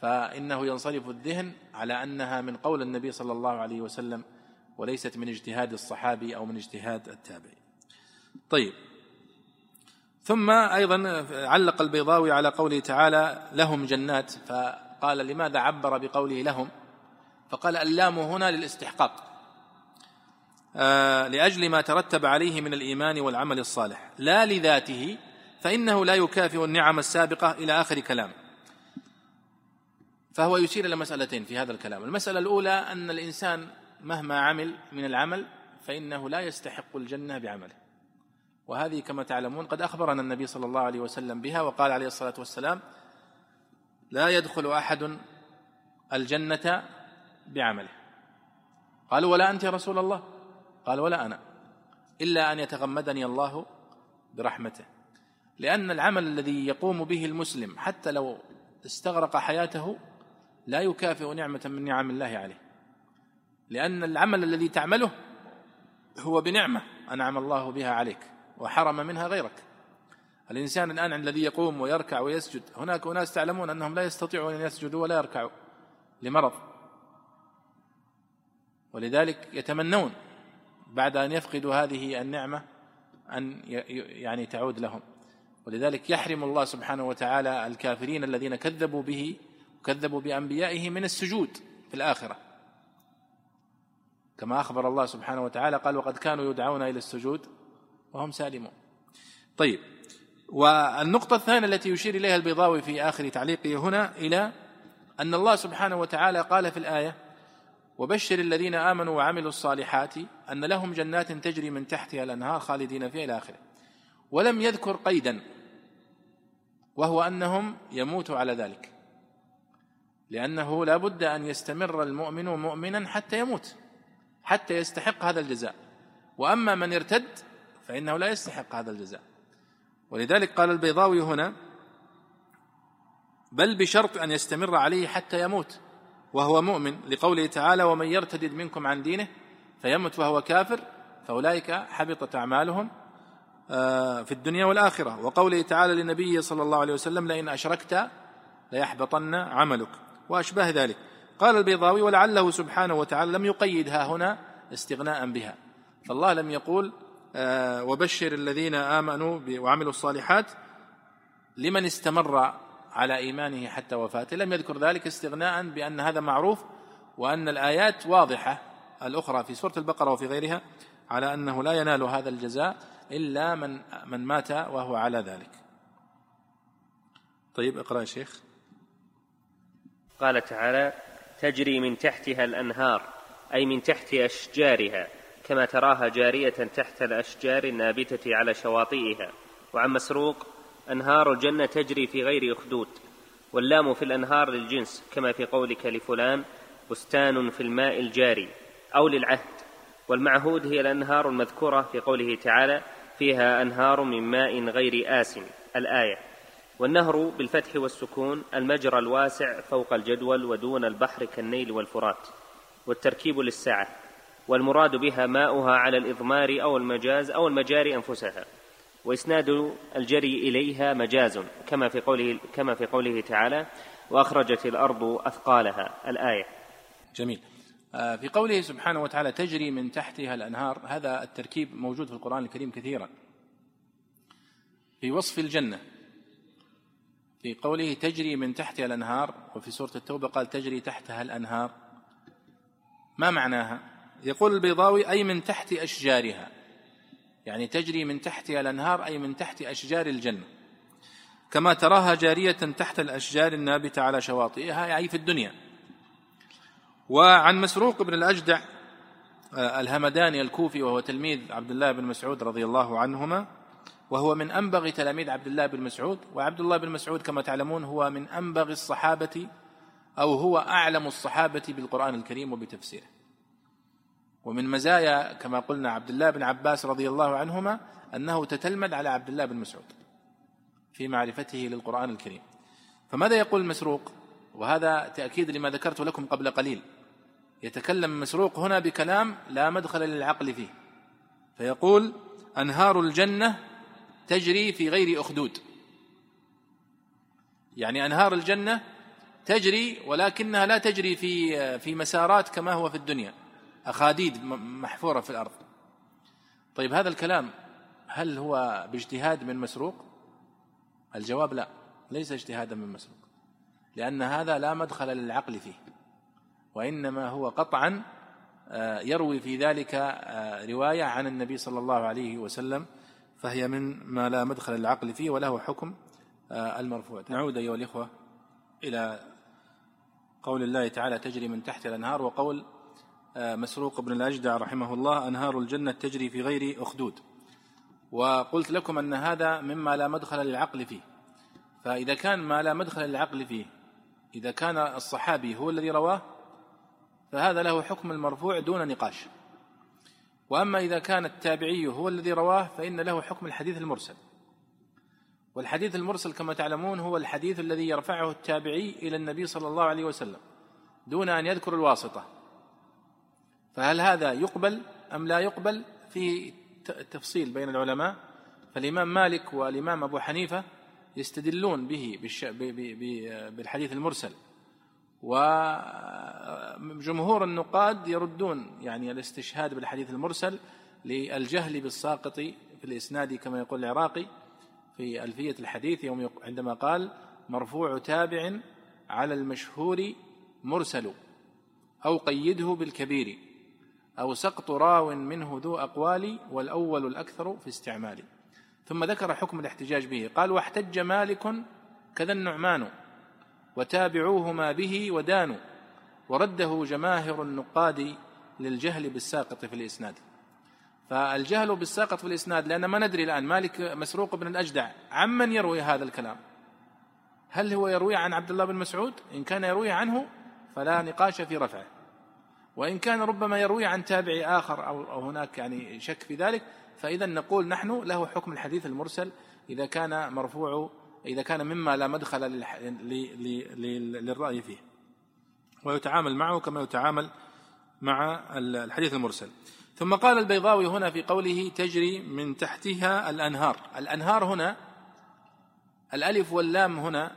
فإنه ينصرف الذهن على أنها من قول النبي صلى الله عليه وسلم وليست من اجتهاد الصحابي أو من اجتهاد التابعي طيب. ثم أيضا علق البيضاوي على قوله تعالى لهم جنات فقال لماذا عبر بقوله لهم؟ فقال اللام هنا للاستحقاق. آه لأجل ما ترتب عليه من الإيمان والعمل الصالح. لا لذاته فإنه لا يكافئ النعم السابقة إلى آخر كلام. فهو يشير إلى مسألتين في هذا الكلام. المسألة الأولى أن الإنسان مهما عمل من العمل فإنه لا يستحق الجنة بعمله. وهذه كما تعلمون قد أخبرنا النبي صلى الله عليه وسلم بها وقال عليه الصلاة والسلام لا يدخل أحد الجنة بعمله. قالوا ولا أنت يا رسول الله؟ قال ولا أنا. إلا أن يتغمدني الله برحمته. لأن العمل الذي يقوم به المسلم حتى لو استغرق حياته لا يكافئ نعمة من نعم الله عليه. لأن العمل الذي تعمله هو بنعمة أنعم الله بها عليك. وحرم منها غيرك. الإنسان الآن الذي يقوم ويركع ويسجد هناك أناس تعلمون أنهم لا يستطيعون أن يسجدوا ولا يركعوا لمرض. ولذلك يتمنون بعد أن يفقدوا هذه النعمة أن يعني تعود لهم. ولذلك يحرم الله سبحانه وتعالى الكافرين الذين كذبوا به وكذبوا بأنبيائه من السجود في الآخرة. كما أخبر الله سبحانه وتعالى قال وقد كانوا يدعون إلى السجود وهم سالمون. طيب والنقطة الثانية التي يشير إليها البيضاوي في آخر تعليقه هنا إلى أن الله سبحانه وتعالى قال في الآية وبشر الذين آمنوا وعملوا الصالحات أن لهم جنات تجري من تحتها الأنهار خالدين فيها إلى آخره. ولم يذكر قيدا وهو أنهم يموتوا على ذلك. لأنه لا بد أن يستمر المؤمن مؤمنا حتى يموت حتى يستحق هذا الجزاء. وأما من ارتد فإنه لا يستحق هذا الجزاء. ولذلك قال البيضاوي هنا بل بشرط أن يستمر عليه حتى يموت وهو مؤمن لقوله تعالى ومن يرتد منكم عن دينه فيمت وهو كافر فأولئك حبطت أعمالهم آه، في الدنيا والآخرة. وقوله تعالى للنبي صلى الله عليه وسلم لئن أشركت ليحبطن عملك. وأشباه ذلك. قال البيضاوي ولعله سبحانه وتعالى لم يقيدها هنا استغناء بها. فالله لم يقول وبشر الذين آمنوا وعملوا الصالحات لمن استمر على إيمانه حتى وفاته. لم يذكر ذلك استغناء بأن هذا معروف وأن الآيات واضحة الأخرى في سورة البقرة وفي غيرها على أنه لا ينال هذا الجزاء إلا من من مات وهو على ذلك. طيب اقرأ يا شيخ. قال تعالى تجري من تحتها الأنهار أي من تحت أشجارها كما تراها جارية تحت الأشجار النابتة على شواطئها. وعن مسروق أنهار الجنة تجري في غير أخدود. واللام في الأنهار للجنس كما في قولك لفلان بستان في الماء الجاري أو للعهد. والمعهود هي الأنهار المذكورة في قوله تعالى فيها أنهار من ماء غير آسن الآية. والنهر بالفتح والسكون المجرى الواسع فوق الجدول ودون البحر كالنيل والفرات. والتركيب للسعة والمراد بها ماؤها على الإضمار أو المجاز أو المجاري أنفسها. وإسناد الجري إليها مجاز كما في قوله كما في قوله تعالى وأخرجت الأرض أثقالها. الآية. جميل. آه، في قوله سبحانه وتعالى تجري من تحتها الأنهار. هذا التركيب موجود في القرآن الكريم كثيرا. في وصف الجنة. في قوله تجري من تحتها الأنهار. وفي سورة التوبة قال تجري تحتها الأنهار. ما معناها؟ يقول البيضاوي أي من تحت أشجارها. يعني تجري من تحتها الأنهار أي من تحت أشجار الجنة. كما تراها جارية تحت الأشجار النابتة على شواطئها أي في الدنيا. وعن مسروق بن الأجدع آه، الهمداني الكوفي وهو تلميذ عبد الله بن مسعود رضي الله عنهما وهو من أنبغ تلاميذ عبد الله بن مسعود. وعبد الله بن مسعود كما تعلمون هو من أنبغ الصحابة أو هو أعلم الصحابة بالقرآن الكريم وبتفسيره. ومن مزايا كما قلنا عبد الله بن عباس رضي الله عنهما أنه تتلمذ على عبد الله بن مسعود في معرفته للقرآن الكريم. فماذا يقول مسروق؟ وهذا تأكيد لما ذكرت لكم قبل قليل. يتكلم مسروق هنا بكلام لا مدخل للعقل فيه. فيقول أنهار الجنة تجري في غير أخدود. يعني أنهار الجنة تجري ولكنها لا تجري في في مسارات كما هو في الدنيا. أخاديد محفورة في الأرض. طيب هذا الكلام هل هو باجتهاد من مسروق؟ الجواب لا ليس اجتهادا من مسروق لأن هذا لا مدخل للعقل فيه وإنما هو قطعا آه، يروي في ذلك آه، رواية عن النبي صلى الله عليه وسلم فهي من ما لا مدخل للعقل فيه وله حكم آه، المرفوع. نعود أيها الإخوة إلى قول الله تعالى تجري من تحت الأنهار وقول مسروق بن الأجدع رحمه الله أنهار الجنة تجري في غير أخدود. وقلت لكم أن هذا مما لا مدخل للعقل فيه. فإذا كان ما لا مدخل للعقل فيه إذا كان الصحابي هو الذي رواه فهذا له حكم المرفوع دون نقاش. وأما إذا كان التابعي هو الذي رواه فإن له حكم الحديث المرسل. والحديث المرسل كما تعلمون هو الحديث الذي يرفعه التابعي إلى النبي صلى الله عليه وسلم دون أن يذكر الواسطة. فهل هذا يقبل أم لا يقبل؟ في تفصيل بين العلماء. فالإمام مالك والإمام أبو حنيفة يستدلون به بالحديث المرسل. وجمهور النقاد يردون يعني الاستشهاد بالحديث المرسل للجهل بالساقط في الإسناد كما يقول العراقي في ألفية الحديث يوم عندما قال مرفوع تابع على المشهور مرسل أو قيده بالكبير. أو سقط راو منه ذو أقوال والأول الأكثر في استعماله ثم ذكر حكم الاحتجاج به. قال واحتج مالك كذا النعمان وتابعوهما به ودانوا ورده جماهر النقاد للجهل بالساقط في الإسناد. فالجهل بالساقط في الإسناد لأن ما ندري الآن مالك مسروق بن الأجدع عمن يروي هذا الكلام؟ هل هو يروي عن عبد الله بن مسعود؟ إن كان يروي عنه فلا نقاش في رفعه. وإن كان ربما يروي عن تابعي آخر أو هناك يعني شك في ذلك فإذا نقول نحن له حكم الحديث المرسل إذا كان مرفوع إذا كان مما لا مدخل للرأي فيه. ويتعامل معه كما يتعامل مع الحديث المرسل. ثم قال البيضاوي هنا في قوله تجري من تحتها الأنهار. الأنهار هنا الألف واللام هنا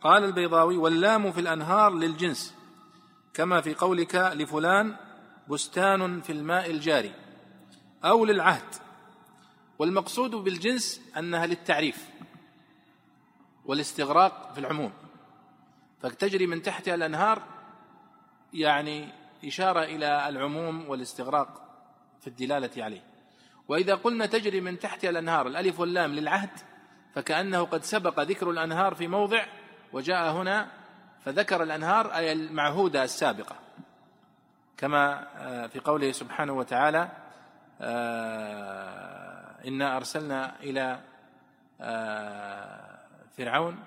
قال البيضاوي واللام في الأنهار للجنس. كما في قولك لفلان بستان في الماء الجاري أو للعهد. والمقصود بالجنس أنها للتعريف والاستغراق في العموم. فتجري من تحتها الأنهار يعني إشارة إلى العموم والاستغراق في الدلالة عليه. وإذا قلنا تجري من تحتها الأنهار الألف واللام للعهد فكأنه قد سبق ذكر الأنهار في موضع وجاء هنا فذكر الأنهار أي المعهودة السابقة. كما آه، في قوله سبحانه وتعالى آه، إنا أرسلنا إلى آه، فرعون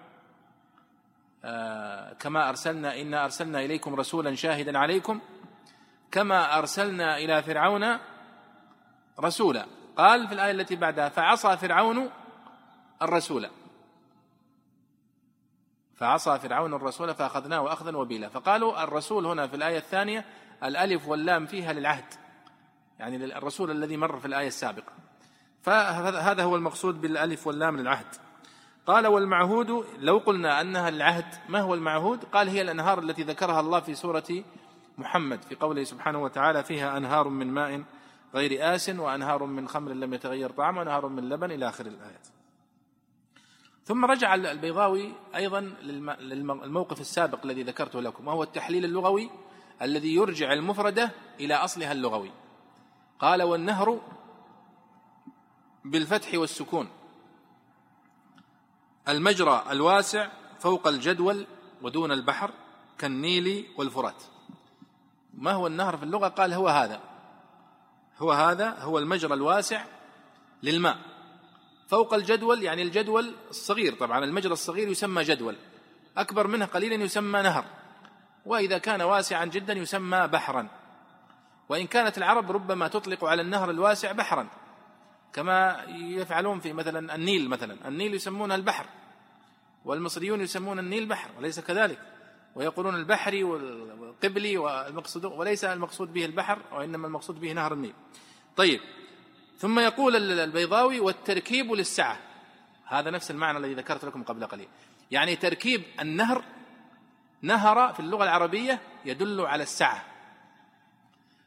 كما أرسلنا إنا أرسلنا إليكم رسولا شاهدا عليكم كما أرسلنا إلى فرعون رسولا. قال في الآية التي بعدها فعصى فرعون الرسول. فعصى فرعون الرسول فأخذناه أخذا وبيلا. فقالوا الرسول هنا في الآية الثانية الألف واللام فيها للعهد. يعني الرسول الذي مر في الآية السابقة. فهذا هو المقصود بالألف واللام للعهد. قال والمعهود لو قلنا أنها للعهد ما هو المعهود؟ قال هي الأنهار التي ذكرها الله في سورة محمد في قوله سبحانه وتعالى فيها أنهار من ماء غير آس وأنهار من خمر لم يتغير طعمه وأنهار من لبن إلى آخر الآيات. ثم رجع البيضاوي أيضا للموقف السابق الذي ذكرته لكم وهو التحليل اللغوي الذي يرجع المفردة إلى أصلها اللغوي. قال والنهر بالفتح والسكون. المجرى الواسع فوق الجدول ودون البحر كالنيل والفرات. ما هو النهر في اللغة؟ قال هو هذا. هو هذا هو المجرى الواسع للماء. فوق الجدول يعني الجدول الصغير طبعا المجرى الصغير يسمى جدول أكبر منه قليلا يسمى نهر وإذا كان واسعا جدا يسمى بحرا وإن كانت العرب ربما تطلق على النهر الواسع بحرا كما يفعلون في مثلا النيل مثلا النيل يسمونه البحر والمصريون يسمون النيل بحر وليس كذلك ويقولون البحري والقبلي والمقصود وليس المقصود به البحر وإنما المقصود به نهر النيل. طيب ثم يقول البيضاوي والتركيب للسعة. هذا نفس المعنى الذي ذكرت لكم قبل قليل. يعني تركيب النهر نهر في اللغة العربية يدل على السعة.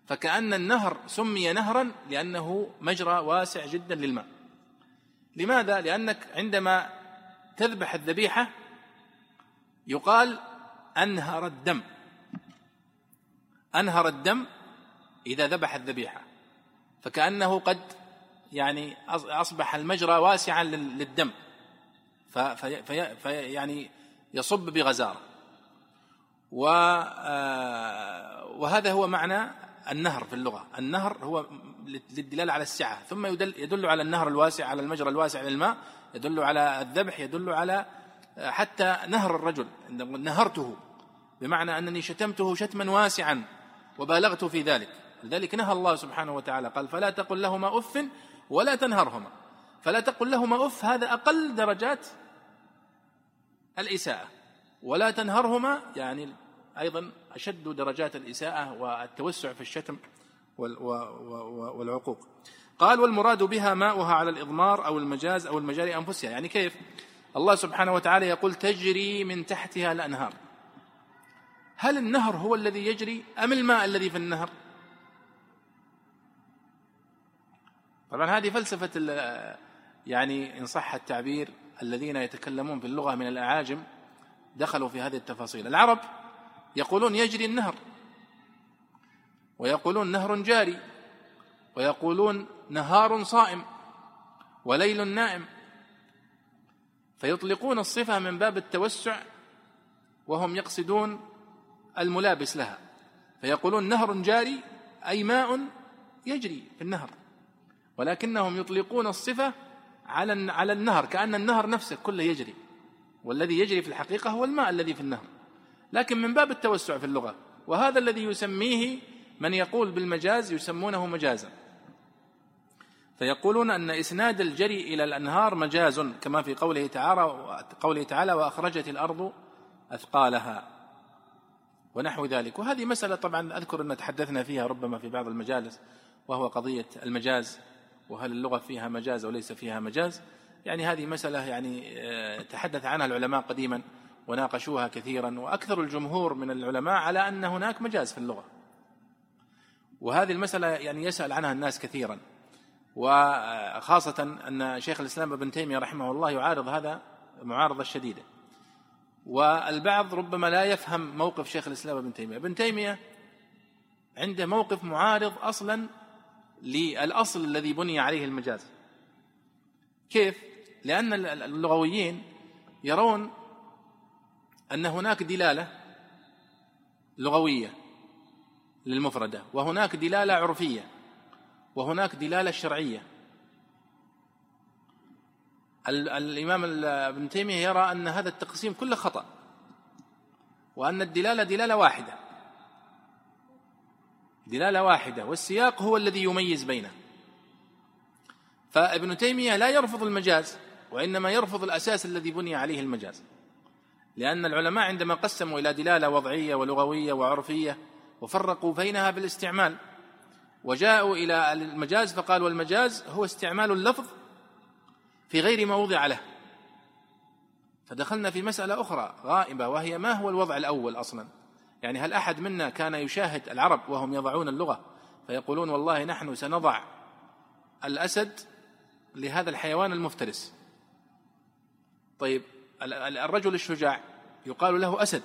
فكأن النهر سمي نهرا لأنه مجرى واسع جدا للماء. لماذا؟ لأنك عندما تذبح الذبيحة يقال أنهر الدم. أنهر الدم إذا ذبح الذبيحة. فكأنه قد يعني أصبح المجرى واسعا للدم. في في في يعني يصب بغزارة. آه، وهذا هو معنى النهر في اللغة. النهر هو للدلالة على السعة. ثم يدل, يدل على النهر الواسع على المجرى الواسع للماء يدل على الذبح يدل على آه، حتى نهر الرجل. نهرته. بمعنى أنني شتمته شتما واسعا وبالغت في ذلك. لذلك نهى الله سبحانه وتعالى قال فلا تقل لهما أف ولا تنهرهما. فلا تقل لهما أف هذا أقل درجات الإساءة. ولا تنهرهما يعني أيضا أشد درجات الإساءة والتوسع في الشتم والعقوق. قال والمراد بها ماؤها على الإضمار أو المجاز أو المجاري أنفسها. يعني كيف؟ الله سبحانه وتعالى يقول تجري من تحتها الأنهار. هل النهر هو الذي يجري أم الماء الذي في النهر؟ طبعا هذه فلسفة يعني إن صح التعبير الذين يتكلمون في اللغة من الأعاجم دخلوا في هذه التفاصيل. العرب يقولون يجري النهر ويقولون نهر جاري ويقولون نهار صائم وليل نائم. فيطلقون الصفة من باب التوسع وهم يقصدون الملابس لها. فيقولون نهر جاري أي ماء يجري في النهر. ولكنهم يطلقون الصفة على على النهر كأن النهر نفسه كله يجري. والذي يجري في الحقيقة هو الماء الذي في النهر. لكن من باب التوسع في اللغة وهذا الذي يسميه من يقول بالمجاز يسمونه مجازا. فيقولون أن إسناد الجري إلى الأنهار مجاز كما في قوله تعالى قوله تعالى وأخرجت الأرض أثقالها. ونحو ذلك. وهذه مسألة طبعا أذكر أن تحدثنا فيها ربما في بعض المجالس وهو قضية المجاز. وهل اللغة فيها مجاز أو ليس فيها مجاز؟ يعني هذه مسألة يعني آه، تحدث عنها العلماء قديما وناقشوها كثيرا وأكثر الجمهور من العلماء على أن هناك مجاز في اللغة. وهذه المسألة يعني يسأل عنها الناس كثيرا. وخاصة أن شيخ الإسلام ابن تيمية رحمه الله يعارض هذا معارضة شديدة. والبعض ربما لا يفهم موقف شيخ الإسلام ابن تيمية. ابن تيمية عنده موقف معارض أصلا للأصل الذي بني عليه المجاز. كيف؟ لأن اللغويين يرون أن هناك دلالة لغوية للمفردة وهناك دلالة عرفية وهناك دلالة شرعية. الإمام ابن تيمية يرى أن هذا التقسيم كله خطأ وأن الدلالة دلالة واحدة. دلالة واحدة والسياق هو الذي يميز بينه. فابن تيمية لا يرفض المجاز وإنما يرفض الأساس الذي بني عليه المجاز. لأن العلماء عندما قسموا إلى دلالة وضعية ولغوية وعرفية وفرقوا بينها بالاستعمال. وجاءوا إلى المجاز فقال والمجاز هو استعمال اللفظ في غير ما وضع له. فدخلنا في مسألة أخرى غائبة وهي ما هو الوضع الأول أصلا؟ يعني هل أحد منا كان يشاهد العرب وهم يضعون اللغة فيقولون والله نحن سنضع الأسد لهذا الحيوان المفترس. طيب الرجل الشجاع يقال له أسد.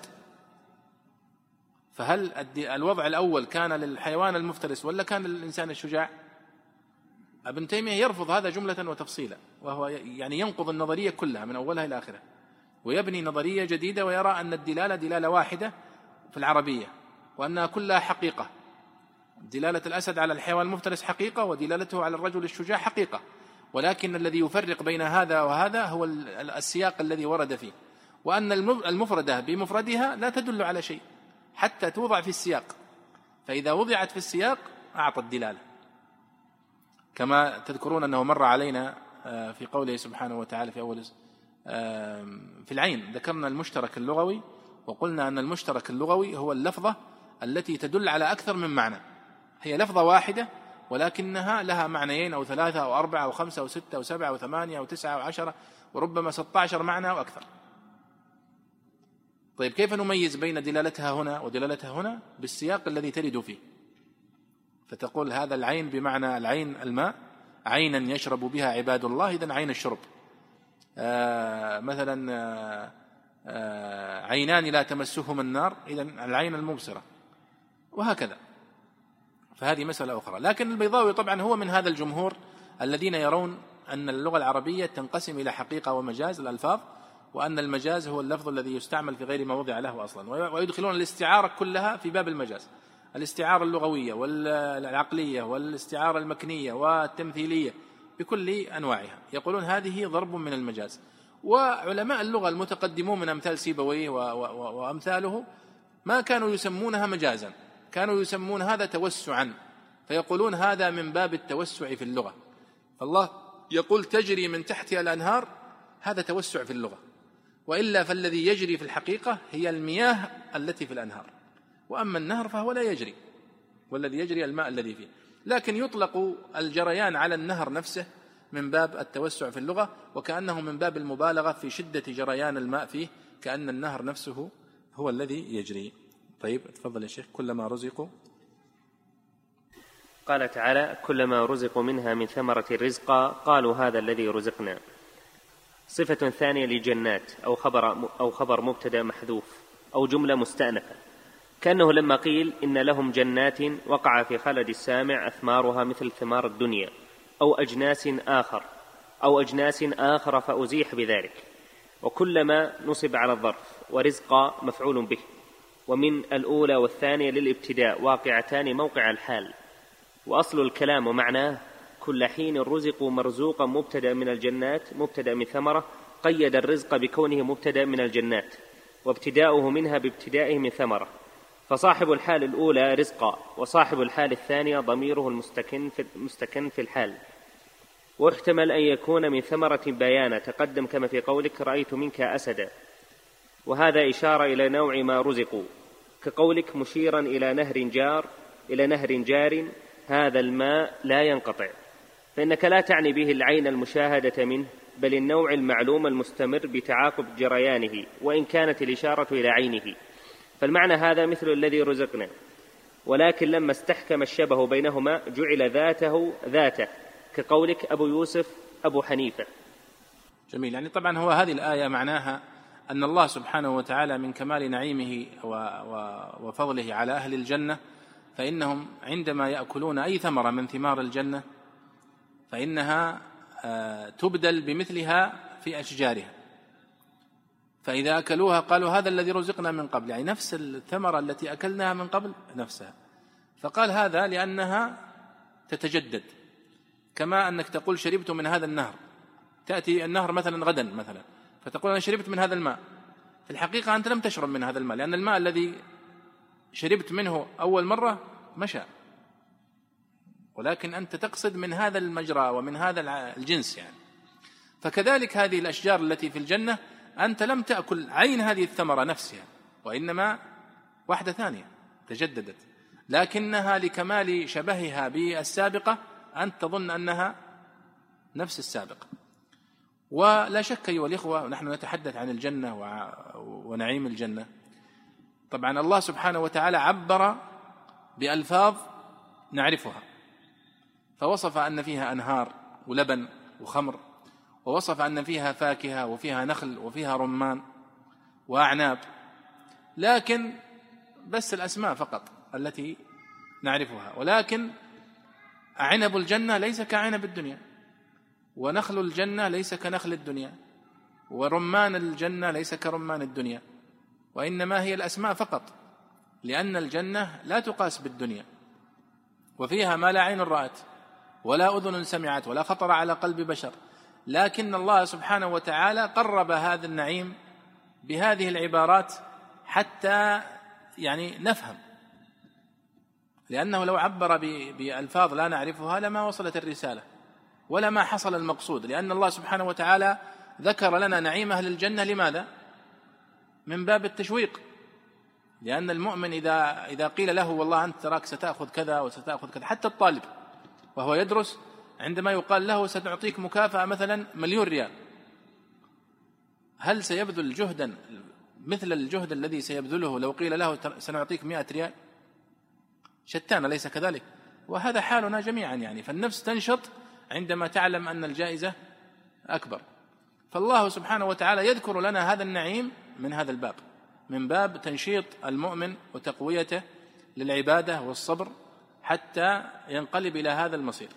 فهل الوضع الأول كان للحيوان المفترس ولا كان للإنسان الشجاع؟ ابن تيمية يرفض هذا جملة وتفصيلا وهو يعني ينقض النظرية كلها من أولها إلى آخرها ويبني نظرية جديدة ويرى أن الدلالة دلالة واحدة في العربية وأنها كلها حقيقة. دلالة الأسد على الحيوان المفترس حقيقة ودلالته على الرجل الشجاع حقيقة. ولكن الذي يفرق بين هذا وهذا هو السياق الذي ورد فيه. وأن المفردة بمفردها لا تدل على شيء حتى توضع في السياق. فإذا وضعت في السياق أعطت دلالة. كما تذكرون أنه مر علينا آه، في قوله سبحانه وتعالى في أول في العين. ذكرنا المشترك اللغوي وقلنا أن المشترك اللغوي هو اللفظة التي تدل على أكثر من معنى. هي لفظة واحدة ولكنها لها معنيين أو ثلاثة أو أربعة أو خمسة أو ستة أو سبعة أو ثمانية أو تسعة أو عشرة وربما ستة عشر معنى أو أكثر. طيب كيف نميز بين دلالتها هنا ودلالتها هنا بالسياق الذي ترد فيه؟ فتقول هذا العين بمعنى العين الماء عينا يشرب بها عباد الله إذا عين الشرب. آه مثلا آه عينان لا تمسهما النار إذا العين المبصرة وهكذا. فهذه مسألة أخرى. لكن البيضاوي طبعا هو من هذا الجمهور الذين يرون أن اللغة العربية تنقسم إلى حقيقة ومجاز الألفاظ وأن المجاز هو اللفظ الذي يستعمل في غير ما وضع له أصلا. ويدخلون الاستعارة كلها في باب المجاز. الاستعارة اللغوية والعقلية والاستعارة المكنية والتمثيلية بكل أنواعها. يقولون هذه ضرب من المجاز. وعلماء اللغة المتقدمون من أمثال سيبويه وأمثاله ما كانوا يسمونها مجازا. كانوا يسمون هذا توسعا. فيقولون هذا من باب التوسع في اللغة. فالله يقول تجري من تحتها الأنهار هذا توسع في اللغة. وإلا فالذي يجري في الحقيقة هي المياه التي في الأنهار. وأما النهر فهو لا يجري والذي يجري الماء الذي فيه. لكن يطلق الجريان على النهر نفسه من باب التوسع في اللغة وكأنه من باب المبالغة في شدة جريان الماء فيه كأن النهر نفسه هو الذي يجري. طيب تفضل يا شيخ كلما رزقوا. قال تعالى كلما رزقوا منها من ثمرة رزقا قالوا هذا الذي رزقنا. صفة ثانية لجنات أو خبر أو خبر مبتدأ محذوف أو جملة مستأنفة. كأنه لما قيل إن لهم جنات وقع في خلد السامع أثمارها مثل ثمار الدنيا. أو أجناس آخر أو أجناس آخر فأزيح بذلك. وكلما نصب على الظرف ورزق مفعول به. ومن الأولى والثانية للابتداء واقعتان موقع الحال. وأصل الكلام ومعناه كل حين الرزق مرزوقا مبتدأ من الجنات مبتدأ من ثمرة قيد الرزق بكونه مبتدأ من الجنات. وابتداؤه منها بابتدائه من ثمرة. فصاحب الحال الأولى رزقا وصاحب الحال الثانية ضميره المستكن في, المستكن في الحال. واحتمل أن يكون من ثمرة بيانة تقدم كما في قولك رأيت منك أسدا. وهذا إشارة إلى نوع ما رزقوا. كقولك مشيرا إلى نهر جار إلى نهر جار هذا الماء لا ينقطع. فإنك لا تعني به العين المشاهدة منه بل النوع المعلوم المستمر بتعاقب جريانه وإن كانت الإشارة إلى عينه. فالمعنى هذا مثل الذي رزقنا. ولكن لما استحكم الشبه بينهما جعل ذاته ذاته كقولك أبو يوسف أبو حنيفة. جميل. يعني طبعا هو هذه الآية معناها أن الله سبحانه وتعالى من كمال نعيمه وفضله على أهل الجنة فإنهم عندما يأكلون أي ثمرة من ثمار الجنة فإنها آه، تبدل بمثلها في أشجارها. فإذا أكلوها قالوا هذا الذي رزقنا من قبل يعني نفس الثمرة التي أكلناها من قبل نفسها. فقال هذا لأنها تتجدد. كما أنك تقول شربت من هذا النهر. تأتي النهر مثلا غدا مثلا. فتقول أنا شربت من هذا الماء. في الحقيقة أنت لم تشرب من هذا الماء لأن الماء الذي شربت منه أول مرة مشى. ولكن أنت تقصد من هذا المجرى ومن هذا الجنس يعني. فكذلك هذه الأشجار التي في الجنة أنت لم تأكل عين هذه الثمرة نفسها وإنما واحدة ثانية تجددت. لكنها لكمال شبهها بالسابقة أنت تظن أنها نفس السابقة. ولا شك أيها الإخوة ونحن نتحدث عن الجنة ونعيم الجنة. طبعا الله سبحانه وتعالى عبر بألفاظ نعرفها. فوصف أن فيها أنهار ولبن وخمر. ووصف أن فيها فاكهة وفيها نخل وفيها رمان وأعناب. لكن بس الأسماء فقط التي نعرفها. ولكن عنب الجنة ليس كعنب الدنيا ونخل الجنة ليس كنخل الدنيا ورمان الجنة ليس كرمان الدنيا. وإنما هي الأسماء فقط لأن الجنة لا تقاس بالدنيا وفيها ما لا عين رأت ولا أذن سمعت ولا خطر على قلب بشر. لكن الله سبحانه وتعالى قرب هذا النعيم بهذه العبارات حتى يعني نفهم. لأنه لو عبر بألفاظ لا نعرفها لما وصلت الرسالة ولا ما حصل المقصود. لأن الله سبحانه وتعالى ذكر لنا نعيم أهل الجنة. لماذا؟ من باب التشويق. لأن المؤمن إذا إذا قيل له والله أنت تراك ستأخذ كذا وستأخذ كذا حتى الطالب وهو يدرس عندما يقال له سنعطيك مكافأة مثلا مليون ريال هل سيبذل جهدا مثل الجهد الذي سيبذله لو قيل له سنعطيك مئة ريال شتان ليس كذلك؟ وهذا حالنا جميعا يعني. فالنفس تنشط عندما تعلم أن الجائزة أكبر. فالله سبحانه وتعالى يذكر لنا هذا النعيم من هذا الباب من باب تنشيط المؤمن وتقويته للعبادة والصبر حتى ينقلب إلى هذا المصير.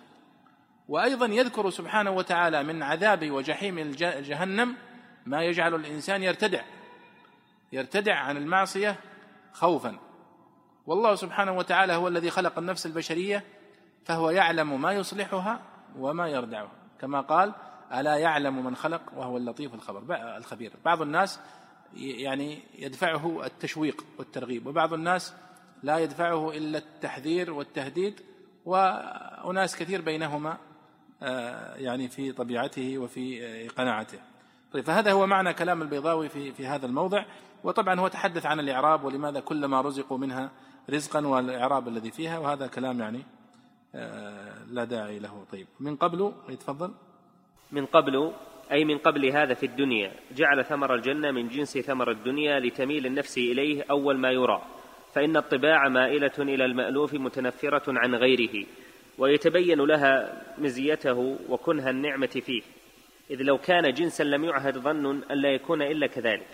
وأيضا يذكر سبحانه وتعالى من عذاب وجحيم جهنم ما يجعل الإنسان يرتدع يرتدع عن المعصية خوفا. والله سبحانه وتعالى هو الذي خلق النفس البشرية فهو يعلم ما يصلحها وما يردعها. كما قال ألا يعلم من خلق؟ وهو اللطيف الخبر. الخبير. بعض الناس يعني يدفعه التشويق والترغيب وبعض الناس لا يدفعه إلا التحذير والتهديد وأناس كثير بينهما يعني في طبيعته وفي آه، قناعته. طيب فهذا هو معنى كلام البيضاوي في في هذا الموضع. وطبعا هو تحدث عن الإعراب ولماذا كلما رزقوا منها رزقا والإعراب الذي فيها وهذا كلام يعني آه، لا داعي له. طيب من قبل يتفضل من قبل أي من قبل هذا في الدنيا جعل ثمر الجنة من جنس ثمر الدنيا لتميل النفس إليه أول ما يرى فإن الطباع مائلة إلى المألوف متنفرة عن غيره. ويتبين لها مزيته وكنه النعمة فيه. إذ لو كان جنسا لم يعهد ظن أن لا يكون إلا كذلك.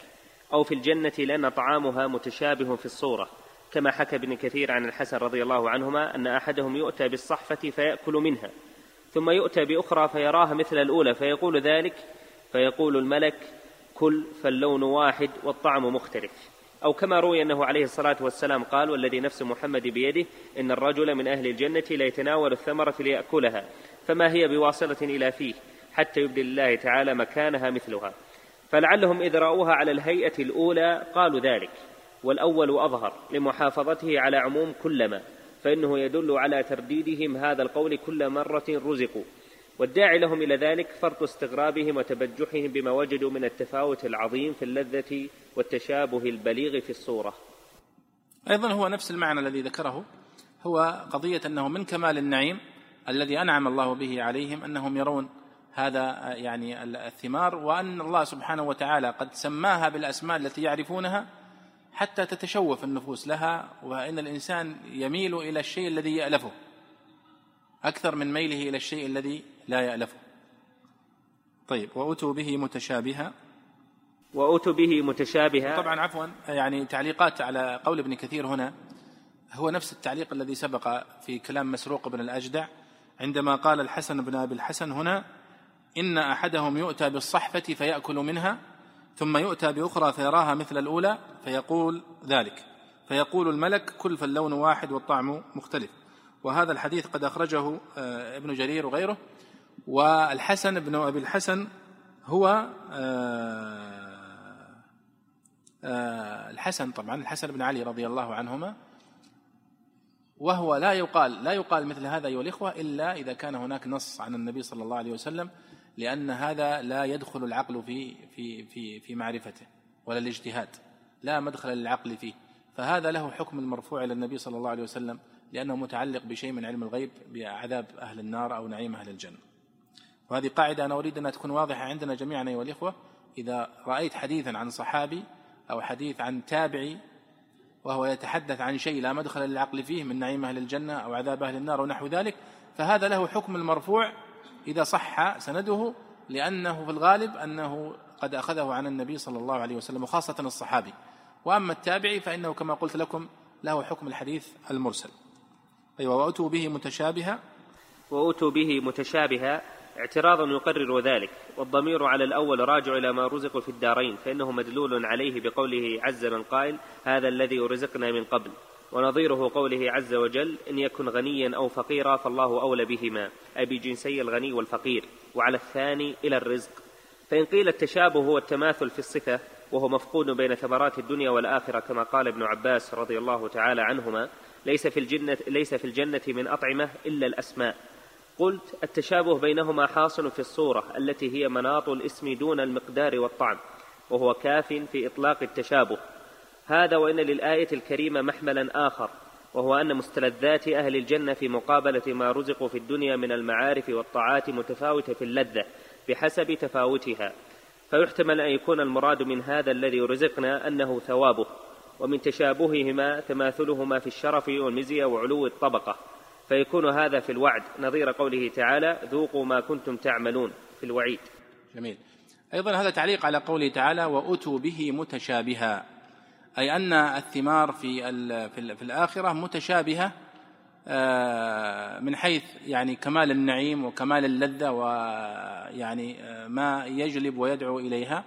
أو في الجنة لأن طعامها متشابه في الصورة. كما حكى ابن كثير عن الحسن رضي الله عنهما أن أحدهم يؤتى بالصحفة فيأكل منها. ثم يؤتى بأخرى فيراها مثل الأولى فيقول ذلك. فيقول الملك كل فاللون واحد والطعم مختلف. أو كما روي أنه عليه الصلاة والسلام قال والذي نفس محمد بيده إن الرجل من أهل الجنة لا يتناول الثمرة ليأكلها فما هي بواصلة إلى فيه حتى يبدي الله تعالى مكانها مثلها. فلعلهم إذ رأوها على الهيئة الأولى قالوا ذلك والأول أظهر لمحافظته على عموم كلما فإنه يدل على ترديدهم هذا القول كل مرة رزقوا. والداعي لهم إلى ذلك فرط استغرابهم وتبجحهم بما وجدوا من التفاوت العظيم في اللذة والتشابه البليغ في الصورة. أيضا هو نفس المعنى الذي ذكره. هو قضية أنه من كمال النعيم الذي أنعم الله به عليهم أنهم يرون هذا يعني الثمار وأن الله سبحانه وتعالى قد سماها بالأسماء التي يعرفونها حتى تتشوف النفوس لها وإن الإنسان يميل إلى الشيء الذي يألفه أكثر من ميله إلى الشيء الذي لا يألفه. طيب واتوا به متشابها. واتوا به متشابها. طبعا عفوا يعني تعليقات على قول ابن كثير هنا. هو نفس التعليق الذي سبق في كلام مسروق بن الأجدع عندما قال الحسن بن أبي الحسن هنا إن أحدهم يؤتى بالصحفة فيأكل منها ثم يؤتى بأخرى فيراها مثل الأولى فيقول ذلك. فيقول الملك كل فاللون واحد والطعم مختلف. وهذا الحديث قد أخرجه آه، ابن جرير وغيره. والحسن بن أبي الحسن هو آه، آه، الحسن طبعا الحسن بن علي رضي الله عنهما وهو لا يقال لا يقال مثل هذا أيها الإخوة إلا إذا كان هناك نص عن النبي صلى الله عليه وسلم لأن هذا لا يدخل العقل في في في في معرفته ولا الاجتهاد لا مدخل للعقل فيه. فهذا له حكم المرفوع إلى النبي صلى الله عليه وسلم لأنه متعلق بشيء من علم الغيب بعذاب أهل النار أو نعيم أهل الجنة. وهذه قاعدة أنا أريد أنها تكون واضحة عندنا جميعا أيها الإخوة. إذا رأيت حديثا عن صحابي أو حديث عن تابعي وهو يتحدث عن شيء لا مدخل للعقل فيه من نعيم أهل الجنة أو عذاب أهل النار ونحو ذلك فهذا له حكم المرفوع إذا صح سنده لأنه في الغالب أنه قد أخذه عن النبي صلى الله عليه وسلم وخاصة الصحابي. وأما التابعي فإنه كما قلت لكم له حكم الحديث المرسل. أيوة وأتوا به متشابها. وأتوا به متشابها اعتراض يقرر ذلك والضمير على الأول راجع إلى ما رزق في الدارين فإنه مدلول عليه بقوله عز من قائل هذا الذي رزقنا من قبل. ونظيره قوله عز وجل إن يكن غنيا أو فقيرا فالله أولى بهما. أي بجنسي الغني والفقير. وعلى الثاني إلى الرزق. فإن قيل التشابه هو التماثل في الصفة وهو مفقود بين ثمرات الدنيا والآخرة كما قال ابن عباس رضي الله تعالى عنهما ليس في الجنة ليس في الجنة من أطعمة إلا الأسماء. قلت التشابه بينهما حاصل في الصورة التي هي مناط الاسم دون المقدار والطعم وهو كاف في إطلاق التشابه. هذا وإن للآية الكريمة محملا آخر وهو أن مستلذات أهل الجنة في مقابلة ما رزقوا في الدنيا من المعارف والطاعات متفاوتة في اللذة بحسب تفاوتها. فيحتمل أن يكون المراد من هذا الذي رزقنا أنه ثوابه ومن تشابههما تماثلهما في الشرف والمزية وعلو الطبقة. فيكون هذا في الوعد. نظير قوله تعالى ذوقوا ما كنتم تعملون في الوعيد. جميل. أيضا هذا تعليق على قوله تعالى وأتوا به متشابها أي أن الثمار في في الآخرة متشابهة آه، من حيث يعني كمال النعيم وكمال اللذة ويعني آه، ما يجلب ويدعو إليها.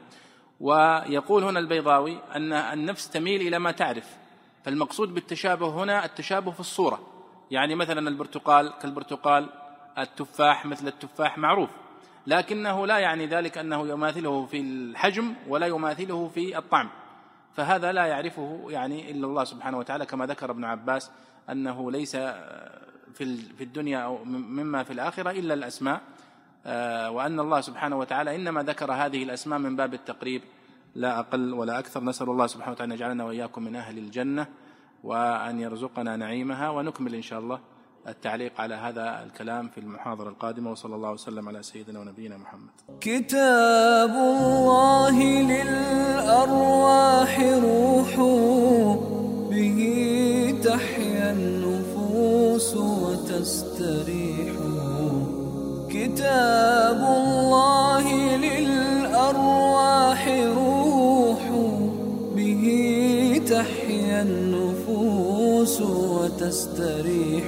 ويقول هنا البيضاوي أن النفس تميل إلى ما تعرف. فالمقصود بالتشابه هنا التشابه في الصورة. يعني مثلا البرتقال كالبرتقال التفاح مثل التفاح معروف لكنه لا يعني ذلك أنه يماثله في الحجم ولا يماثله في الطعم فهذا لا يعرفه يعني إلا الله سبحانه وتعالى كما ذكر ابن عباس أنه ليس في في الدنيا أو مما في الآخرة إلا الأسماء آه، وأن الله سبحانه وتعالى إنما ذكر هذه الأسماء من باب التقريب لا أقل ولا أكثر. نسأل الله سبحانه وتعالى أن يجعلنا وإياكم من أهل الجنة وأن يرزقنا نعيمها ونكمل إن شاء الله التعليق على هذا الكلام في المحاضرة القادمة وصلى الله وسلم على سيدنا ونبينا محمد. كتاب الله للأرواح روح به تحيا النفوس وتستريح. كتاب الله للأرواح روح به تحيا النفوس وتستريح.